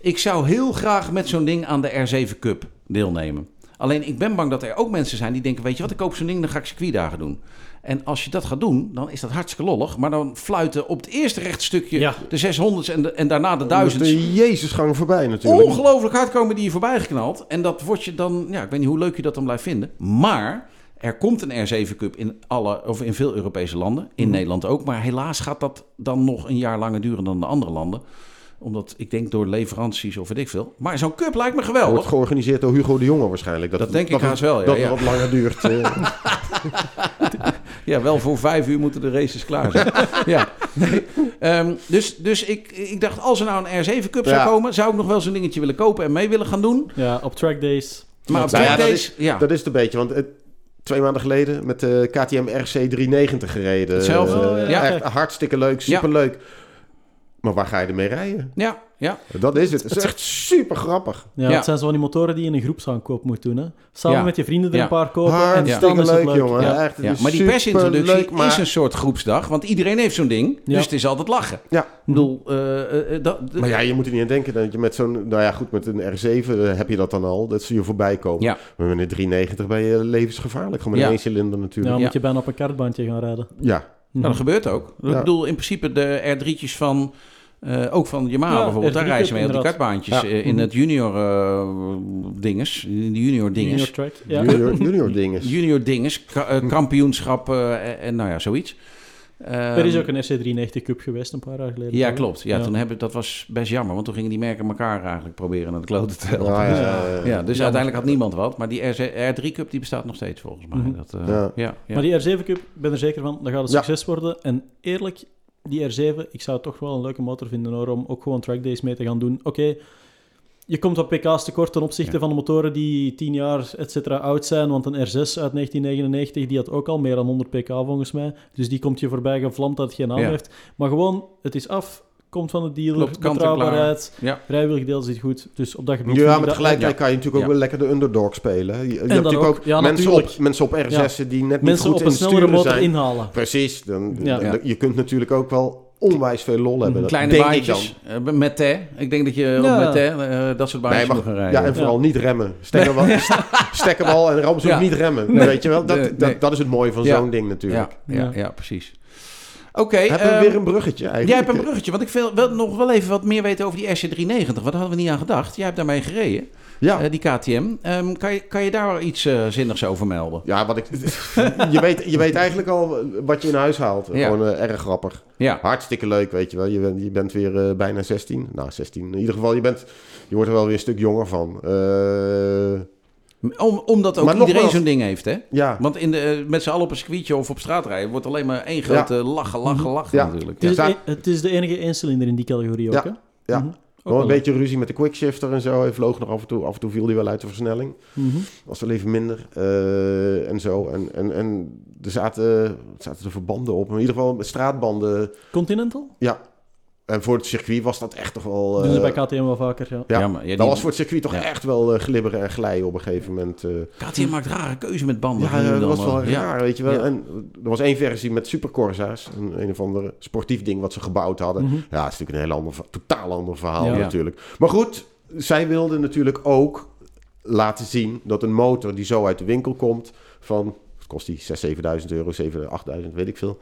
[SPEAKER 1] Ik zou heel graag met zo'n ding aan de R7 Cup deelnemen. Alleen ik ben bang dat er ook mensen zijn die denken: Weet je wat, ik koop zo'n ding, dan ga ik circuitdagen doen. En als je dat gaat doen, dan is dat hartstikke lollig. Maar dan fluiten op het eerste rechtstukje
[SPEAKER 3] Ja.
[SPEAKER 1] de 600's en, de, en daarna de 1000's.
[SPEAKER 2] De Jezusgang voorbij natuurlijk.
[SPEAKER 1] Ongelooflijk hard komen die je voorbij geknald. En dat wordt je dan, ja, ik weet niet hoe leuk je dat dan blijft vinden. Maar er komt een R7 Cup in, alle, of in veel Europese landen. In Nederland ook. Maar helaas gaat dat dan nog een jaar langer duren dan de andere landen. Omdat ik denk door leveranties of weet ik veel. Maar zo'n cup lijkt me
[SPEAKER 2] Wordt
[SPEAKER 1] geweldig.
[SPEAKER 2] georganiseerd door Hugo de Jonge waarschijnlijk.
[SPEAKER 1] Dat denk ik haast wel, ja,
[SPEAKER 2] Dat
[SPEAKER 1] ja.
[SPEAKER 2] het wat langer duurt.
[SPEAKER 1] Ja, wel voor vijf uur moeten de races klaar zijn. ja. Nee. Ehm, dus dus ik, ik dacht, als er nou een R7 Cup zou komen... zou ik nog wel zo'n dingetje willen kopen en mee willen gaan doen.
[SPEAKER 3] Ja, op track days.
[SPEAKER 1] Maar op
[SPEAKER 2] Nou dat
[SPEAKER 1] days, ja.
[SPEAKER 2] Dat is het een beetje, want het, twee maanden geleden met de KTM RC 390 gereden.
[SPEAKER 1] Hetzelfde.
[SPEAKER 2] Eh,
[SPEAKER 3] Ja,
[SPEAKER 2] echt hartstikke leuk, superleuk. Maar waar ga je ermee rijden?
[SPEAKER 1] ja, ja.
[SPEAKER 2] Dat is het. Het is echt super grappig.
[SPEAKER 3] Ja,
[SPEAKER 1] Ja.
[SPEAKER 3] Het zijn zo van die motoren die je in een groepsaankoop moet doen. Hè. Samen
[SPEAKER 1] Ja.
[SPEAKER 3] met je vrienden er
[SPEAKER 1] Ja.
[SPEAKER 3] een paar kopen. en dan is het
[SPEAKER 2] leuk,
[SPEAKER 3] leuk.
[SPEAKER 2] jongen.
[SPEAKER 3] Ja.
[SPEAKER 2] Echt, het
[SPEAKER 1] Ja,
[SPEAKER 2] is
[SPEAKER 1] maar die persintroductie
[SPEAKER 2] maar-
[SPEAKER 1] is een soort groepsdag, want iedereen heeft zo'n ding,
[SPEAKER 3] Ja.
[SPEAKER 1] dus het is altijd lachen.
[SPEAKER 2] Ja.
[SPEAKER 1] Ik bedoel, eh, eh, eh, dat,
[SPEAKER 2] Maar ja, je moet er niet aan denken dat je met zo'n... Nou ja, goed, met een R7 eh, heb je dat dan al. Dat zie je voorbij komen.
[SPEAKER 1] Ja.
[SPEAKER 2] Maar met een 390 ben je levensgevaarlijk. Gewoon met
[SPEAKER 1] Ja.
[SPEAKER 2] een één cilinder
[SPEAKER 3] Ja,
[SPEAKER 2] natuurlijk.
[SPEAKER 3] dan
[SPEAKER 1] Ja.
[SPEAKER 3] moet je bijna op een kartbandje gaan rijden.
[SPEAKER 2] Ja.
[SPEAKER 1] Nou, dat gebeurt ook. Ik bedoel, in principe de R3'tjes van, eh, ook van Yamaha
[SPEAKER 3] Ja,
[SPEAKER 1] bijvoorbeeld, daar
[SPEAKER 3] R3
[SPEAKER 1] rijden ze mee op die kartbaantjes
[SPEAKER 2] Ja.
[SPEAKER 1] eh, in
[SPEAKER 3] Mhm.
[SPEAKER 1] het junior eh, dinges, in de junior dinges.
[SPEAKER 3] Junior. Ja.
[SPEAKER 2] Junior, junior dinges.
[SPEAKER 1] Junior dinges, ka- eh, kampioenschap eh, en, en nou ja, zoiets.
[SPEAKER 3] Er is
[SPEAKER 1] Ehm,
[SPEAKER 3] ook een SC390 Cup geweest een paar jaar geleden.
[SPEAKER 1] Ja, klopt. Ja,
[SPEAKER 3] Ja.
[SPEAKER 1] Toen heb ik, dat was best jammer, want toen gingen die merken elkaar eigenlijk proberen naar de kloten te helpen.
[SPEAKER 2] Ah, ja,
[SPEAKER 1] Dus-
[SPEAKER 2] ja, ja.
[SPEAKER 1] Ja, dus uiteindelijk had niemand wat. Maar die R3 Cup die bestaat nog steeds volgens mij.
[SPEAKER 3] Mhm.
[SPEAKER 1] Dat, eh,
[SPEAKER 2] Ja.
[SPEAKER 1] ja. Ja,
[SPEAKER 3] Maar die R7 Cup, ik ben er zeker van, dat gaat een
[SPEAKER 2] Ja.
[SPEAKER 3] succes worden. En eerlijk, die R7, ik zou het toch wel een leuke motor vinden hoor, om ook gewoon track days mee te gaan doen. Oké, je komt wat pk's tekort ten opzichte
[SPEAKER 1] Ja.
[SPEAKER 3] van de motoren die 10 jaar et cetera oud zijn. Want een R6 uit 1999, die had ook al meer dan 100 pk volgens mij. Dus die komt je voorbij gevlamd dat het geen naam
[SPEAKER 1] Ja.
[SPEAKER 3] heeft. Maar gewoon, het is af, komt van de dealer,
[SPEAKER 1] Klopt,
[SPEAKER 3] betrouwbaarheid,
[SPEAKER 1] Ja.
[SPEAKER 3] vrijwillig deel zit goed. Dus op dat gebied...
[SPEAKER 2] Ja, maar tegelijkertijd
[SPEAKER 1] ja.
[SPEAKER 2] kan je natuurlijk ook
[SPEAKER 1] Ja.
[SPEAKER 2] wel lekker de underdog spelen. Je, je hebt natuurlijk
[SPEAKER 3] ook.
[SPEAKER 2] mensen, op, mensen op R6'en die net niet
[SPEAKER 3] Mensen
[SPEAKER 2] goed
[SPEAKER 3] op
[SPEAKER 2] in
[SPEAKER 3] een
[SPEAKER 2] sturen
[SPEAKER 3] motor
[SPEAKER 2] zijn.
[SPEAKER 3] inhalen.
[SPEAKER 2] Precies. Dan,
[SPEAKER 3] Ja.
[SPEAKER 2] dan-
[SPEAKER 1] Ja.
[SPEAKER 2] Je kunt natuurlijk ook wel onwijs veel lol hebben. Dat
[SPEAKER 1] Kleine
[SPEAKER 2] denk
[SPEAKER 1] baantjes.
[SPEAKER 2] ik dan.
[SPEAKER 1] eh, met hè. Ik denk dat je
[SPEAKER 3] Ja.
[SPEAKER 1] met hè, eh, dat soort baantjes
[SPEAKER 2] Nee,
[SPEAKER 1] moet gaan
[SPEAKER 2] maar,
[SPEAKER 1] rijden.
[SPEAKER 2] ja, en vooral niet remmen. Stekkerbal, stekkerbal en rammen ze
[SPEAKER 1] Ja.
[SPEAKER 2] ook niet remmen.
[SPEAKER 1] Nee.
[SPEAKER 2] Weet je wel? Dat,
[SPEAKER 1] Nee,
[SPEAKER 2] dat, is het mooie van
[SPEAKER 1] Ja.
[SPEAKER 2] zo'n ding natuurlijk.
[SPEAKER 1] ja, ja,
[SPEAKER 3] Ja.
[SPEAKER 1] ja, precies. Oké.
[SPEAKER 2] Hebben we
[SPEAKER 1] ehm,
[SPEAKER 2] weer een bruggetje eigenlijk?
[SPEAKER 1] Jij hebt een bruggetje, want ik wil wel, nog wel even wat meer weten over die SC390. Wat hadden we niet aan gedacht? Jij hebt daarmee gereden,
[SPEAKER 2] Ja.
[SPEAKER 1] eh, die KTM. Ehm, kan, je, kan je daar iets eh, zinnigs over melden?
[SPEAKER 2] Ja, wat ik, je, weet, je weet eigenlijk al wat je in huis haalt.
[SPEAKER 1] Ja.
[SPEAKER 2] Gewoon eh, erg grappig.
[SPEAKER 1] Ja,
[SPEAKER 2] Hartstikke leuk, weet je wel. Je, bent- je bent weer bijna 16. Nou, 16. In ieder geval, je, bent, je wordt er wel weer een stuk jonger van. Eh,
[SPEAKER 1] Om, omdat ook
[SPEAKER 2] Maar
[SPEAKER 1] iedereen
[SPEAKER 2] nogmaals-
[SPEAKER 1] zo'n ding heeft, hè?
[SPEAKER 2] ja,
[SPEAKER 1] Want in de, met z'n allen op een circuitje of op straat rijden... wordt alleen maar één grote lachen, lachen, lachen
[SPEAKER 2] Ja.
[SPEAKER 1] natuurlijk.
[SPEAKER 3] Het is,
[SPEAKER 1] Ja.
[SPEAKER 3] het, is de enige eencilinder in die categorie ook,
[SPEAKER 2] Ja.
[SPEAKER 3] hè?
[SPEAKER 2] Ja.
[SPEAKER 3] Mhm.
[SPEAKER 2] Wel een beetje ruzie met de quickshifter en zo. Hij vloog nog af en toe. Af en toe viel hij wel uit de versnelling.
[SPEAKER 3] Mhm.
[SPEAKER 2] Was wel even minder. eh, en zo. En, en, en er zaten, er zaten er verbanden op. Maar in ieder geval met straatbanden.
[SPEAKER 3] Continental?
[SPEAKER 2] Ja. En voor het circuit was dat echt toch wel...
[SPEAKER 3] Doen ze
[SPEAKER 2] eh,
[SPEAKER 3] bij KTM wel vaker, ja.
[SPEAKER 2] ja,
[SPEAKER 1] Ja, maar ja,
[SPEAKER 2] dat was voor het circuit toch
[SPEAKER 1] Ja.
[SPEAKER 2] echt wel eh, glibberen en glijden op een gegeven moment. eh.
[SPEAKER 1] KTM maakt rare keuze met banden.
[SPEAKER 2] Ja, dat was wel
[SPEAKER 1] Ja.
[SPEAKER 2] raar, weet je wel.
[SPEAKER 1] Ja.
[SPEAKER 2] En er was één versie met Super Corsa's. Een, een of ander sportief ding wat ze gebouwd hadden.
[SPEAKER 3] Mhm.
[SPEAKER 2] Ja, het is natuurlijk een heel ander, totaal ander verhaal
[SPEAKER 3] Ja.
[SPEAKER 2] natuurlijk. Maar goed, zij wilden natuurlijk ook laten zien dat een motor die zo uit de winkel komt van, kost die, 6.000, 7.000 euro, 7.000, 8.000, weet ik veel.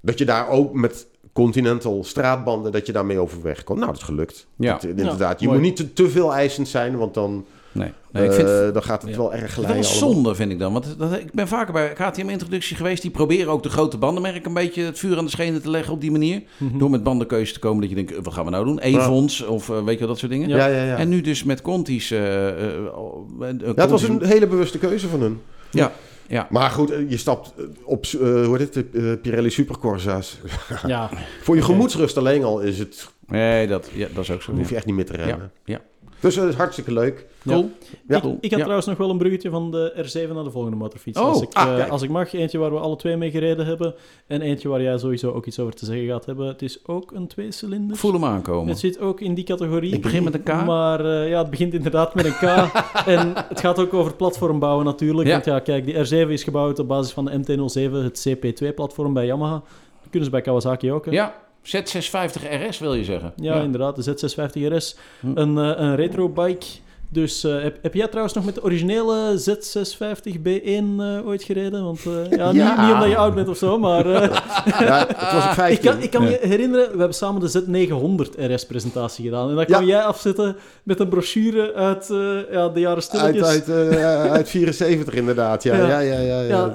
[SPEAKER 2] Dat je daar ook met Continental straatbanden, dat je daarmee overweg kon. Nou, dat is gelukt.
[SPEAKER 1] Ja.
[SPEAKER 2] Dat, inderdaad,
[SPEAKER 3] Ja,
[SPEAKER 2] je moet niet te, te veel eisend zijn, want dan,
[SPEAKER 1] Nee, nee ik vind
[SPEAKER 2] eh, dan gaat het
[SPEAKER 3] ja.
[SPEAKER 2] wel erg
[SPEAKER 1] is
[SPEAKER 2] glijden.
[SPEAKER 1] wel
[SPEAKER 2] allemaal.
[SPEAKER 1] zonde, vind ik dan. Want dat, ik ben vaker bij KTM-introductie geweest. Die proberen ook de grote bandenmerken een beetje het vuur aan de schenen te leggen op die manier.
[SPEAKER 3] Mhm.
[SPEAKER 1] Door met bandenkeuze te komen dat je denkt, eh, wat gaan we nou doen? Evons of eh, weet je wel, dat soort dingen.
[SPEAKER 2] Ja, ja, ja.
[SPEAKER 1] En nu dus met Conti's... eh, eh, oh,
[SPEAKER 2] Ja, het was een hele bewuste keuze van hun.
[SPEAKER 1] Ja, Ja.
[SPEAKER 2] Maar goed, eh, je stapt eh, op, eh, hoe heet het, eh, Pirelli Supercorsa's.
[SPEAKER 3] Ja,
[SPEAKER 2] Voor je gemoedsrust alleen al is het,
[SPEAKER 1] Nee, dat, ja, dat is ook zo.
[SPEAKER 2] dan hoef je echt niet meer te remmen.
[SPEAKER 1] Ja, ja.
[SPEAKER 2] Dus het is hartstikke leuk.
[SPEAKER 1] Cool.
[SPEAKER 2] Ja.
[SPEAKER 3] Ik, ik had
[SPEAKER 1] Ja.
[SPEAKER 3] trouwens nog wel een bruggetje van de R7 naar de volgende motorfiets.
[SPEAKER 1] Oh,
[SPEAKER 3] als, ik,
[SPEAKER 2] ah,
[SPEAKER 3] eh, als ik mag, eentje waar we alle twee mee gereden hebben. En eentje waar jij sowieso ook iets over te zeggen gaat hebben. Het is ook een tweecilinder.
[SPEAKER 1] Voel hem aankomen.
[SPEAKER 3] Het zit ook in die categorie.
[SPEAKER 1] Ik begin met een K.
[SPEAKER 3] Maar eh, ja, het begint inderdaad met een K. en het gaat ook over platform bouwen natuurlijk.
[SPEAKER 1] Ja.
[SPEAKER 3] Want ja, kijk, die R7 is gebouwd op basis van de MT-07, het CP2-platform bij Yamaha. Dat kunnen ze bij Kawasaki ook, hè?
[SPEAKER 1] Ja, Z650 RS wil je zeggen.
[SPEAKER 3] Ja, inderdaad, de Z650 RS.
[SPEAKER 1] Hm.
[SPEAKER 3] Een, eh, een retro bike. Dus eh, heb, heb jij trouwens nog met de originele Z650 B1 eh, ooit gereden? Want eh, ja,
[SPEAKER 2] Ja.
[SPEAKER 3] Niet, niet omdat je oud bent of zo, maar eh,
[SPEAKER 2] Ja, het was ik
[SPEAKER 3] ik
[SPEAKER 2] 15.
[SPEAKER 3] kan, ik kan me herinneren, we hebben samen de Z900 RS-presentatie gedaan. En dan
[SPEAKER 2] Ja.
[SPEAKER 3] kwam jij afzetten met een brochure uit eh, ja, de jaren
[SPEAKER 2] uit,
[SPEAKER 3] stilletjes.
[SPEAKER 2] uit, eh, uit 74 inderdaad, ja.
[SPEAKER 3] Ja.
[SPEAKER 2] ja. ja, ja,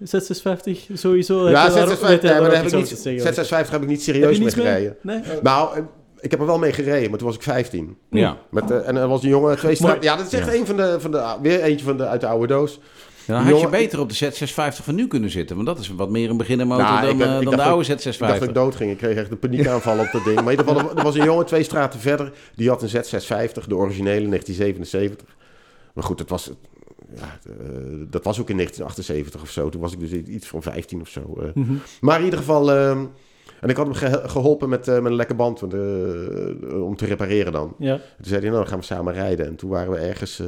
[SPEAKER 2] ja,
[SPEAKER 3] ja, de- Z650 sowieso.
[SPEAKER 2] Ja,
[SPEAKER 3] heb je daar-
[SPEAKER 2] Z650,
[SPEAKER 3] weet je
[SPEAKER 2] ja,
[SPEAKER 3] daar
[SPEAKER 2] maar daar
[SPEAKER 3] ook
[SPEAKER 2] heb? Z650 heb ik niet
[SPEAKER 3] Heb
[SPEAKER 2] serieus mee gereden.
[SPEAKER 3] Nee?
[SPEAKER 2] Nou, eh, ik heb er wel mee gereden, maar toen was ik 15.
[SPEAKER 1] Ja.
[SPEAKER 2] Met, eh, en er was een jongen, twee straat. Ja, dat is echt
[SPEAKER 1] Ja.
[SPEAKER 2] een van de, van de, weer eentje van de, uit de oude doos.
[SPEAKER 1] Dan had je
[SPEAKER 2] Jongen-
[SPEAKER 1] beter op de Z650 van nu kunnen zitten. Want dat is wat meer een beginnermotor
[SPEAKER 2] Nou,
[SPEAKER 1] dan,
[SPEAKER 2] ben-
[SPEAKER 1] eh,
[SPEAKER 2] ik
[SPEAKER 1] dan de oude
[SPEAKER 2] Ik dacht dat
[SPEAKER 1] Z650.
[SPEAKER 2] ik dood ging. Ik kreeg echt een paniekaanval op dat ding. Maar in ieder geval, er- was een jongen twee straten verder. Die had een Z650, de originele 1977. Maar goed, dat was, ja, eh, dat was ook in 1978 of zo. Toen was ik dus iets van 15 of zo. eh.
[SPEAKER 3] Mhm.
[SPEAKER 2] Maar in ieder geval... ehm, en ik had hem ge- geholpen met, eh, met een lekke band om te repareren dan.
[SPEAKER 3] Ja.
[SPEAKER 2] Toen zei hij, nou, dan gaan we samen rijden. En toen waren we ergens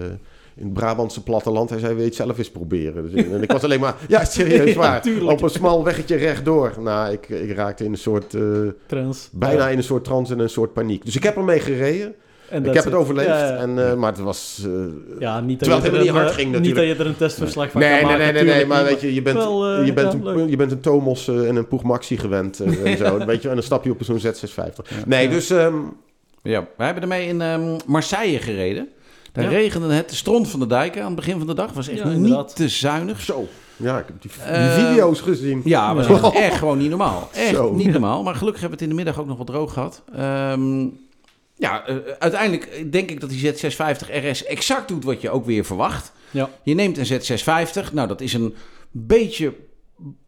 [SPEAKER 2] in het Brabantse platteland. Hij zei, het zelf eens proberen? Dus, en ik was alleen maar, ja, serieus waar. Op een smal weggetje rechtdoor. Nou, ik, ik raakte in een soort,
[SPEAKER 3] Trends.
[SPEAKER 2] bijna
[SPEAKER 3] Ja.
[SPEAKER 2] in een soort trance en een soort paniek. Dus ik heb ermee gereden.
[SPEAKER 3] En
[SPEAKER 2] ik heb het overleefd.
[SPEAKER 3] Ja, ja.
[SPEAKER 2] En, eh, maar het was... eh,
[SPEAKER 3] Ja, niet dat,
[SPEAKER 2] Terwijl het helemaal niet hard
[SPEAKER 3] eh,
[SPEAKER 2] ging
[SPEAKER 3] Niet dat
[SPEAKER 2] natuurlijk.
[SPEAKER 3] je er een testverslag van
[SPEAKER 2] nee,
[SPEAKER 3] kan
[SPEAKER 2] nee,
[SPEAKER 3] maken.
[SPEAKER 2] nee, nee, nee, maar weet je, je bent,
[SPEAKER 3] Wel,
[SPEAKER 2] je bent,
[SPEAKER 3] ja,
[SPEAKER 2] een, je bent een Tomos eh, en een Poeg Maxi gewend eh, en zo. Weet je, en dan stap je op zo'n Z650. Nee,
[SPEAKER 3] Ja.
[SPEAKER 2] dus... ehm,
[SPEAKER 1] Ja, wij hebben ermee in ehm, Marseille gereden. Daar
[SPEAKER 3] Ja.
[SPEAKER 1] Regende het de stront van de dijken aan het begin van de dag. was echt
[SPEAKER 3] Ja,
[SPEAKER 1] niet te zuinig.
[SPEAKER 2] zo. Ja, ik heb die, die
[SPEAKER 1] Eh,
[SPEAKER 2] video's gezien.
[SPEAKER 1] Ja, was
[SPEAKER 3] Ja.
[SPEAKER 1] echt, echt gewoon niet normaal. Echt
[SPEAKER 2] Zo.
[SPEAKER 1] niet normaal. Maar gelukkig hebben we het in de middag ook nog wat droog gehad. Ehm, ja, eh, uiteindelijk denk ik dat die Z650 RS exact doet wat je ook weer verwacht.
[SPEAKER 3] Ja.
[SPEAKER 1] Je neemt een Z650. Nou, dat is een beetje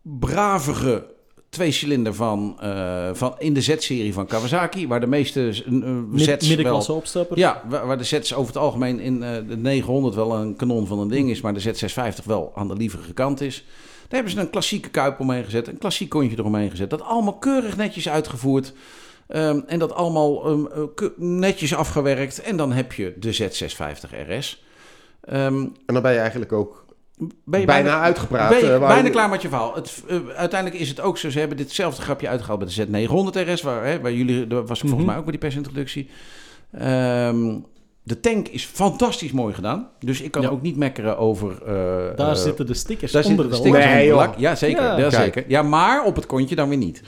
[SPEAKER 1] bravige tweecilinder van, eh, van in de Z-serie van Kawasaki. Waar de meeste uh,
[SPEAKER 3] Mid-
[SPEAKER 1] Z's wel...
[SPEAKER 3] middenklasse opstappers.
[SPEAKER 1] Ja, waar, waar de Z's over het algemeen in eh, de 900 wel een kanon van een ding is, maar de Z650 wel aan de lieverige kant is. Daar hebben ze een klassieke kuip omheen gezet, een klassiek kontje eromheen gezet. Dat allemaal keurig netjes uitgevoerd. Ehm, en dat allemaal ehm, eh, netjes afgewerkt. En dan heb je de Z650 RS. Ehm,
[SPEAKER 2] En dan ben je eigenlijk ook
[SPEAKER 1] ben je
[SPEAKER 2] bijna, uitgepraat.
[SPEAKER 1] ben je
[SPEAKER 2] eh, waar-
[SPEAKER 1] bijna klaar met je verhaal. Het, eh, uiteindelijk is het ook zo. Ze hebben ditzelfde grapje uitgehaald bij de Z900 RS. Waar, hè, waar jullie, dat was volgens
[SPEAKER 3] Mhm.
[SPEAKER 1] mij ook bij die persintroductie. Ehm, de tank is fantastisch mooi gedaan. Dus ik kan
[SPEAKER 3] Ja.
[SPEAKER 1] ook niet mekkeren over... eh,
[SPEAKER 3] Daar zitten de stickers
[SPEAKER 1] daar
[SPEAKER 3] onder
[SPEAKER 1] zitten
[SPEAKER 3] de
[SPEAKER 1] de stickers
[SPEAKER 2] Nee,
[SPEAKER 1] onder de
[SPEAKER 2] joh.
[SPEAKER 1] lak. Ja, zeker.
[SPEAKER 3] Ja.
[SPEAKER 2] Kijk.
[SPEAKER 1] zeker. ja, maar op het kontje dan weer niet.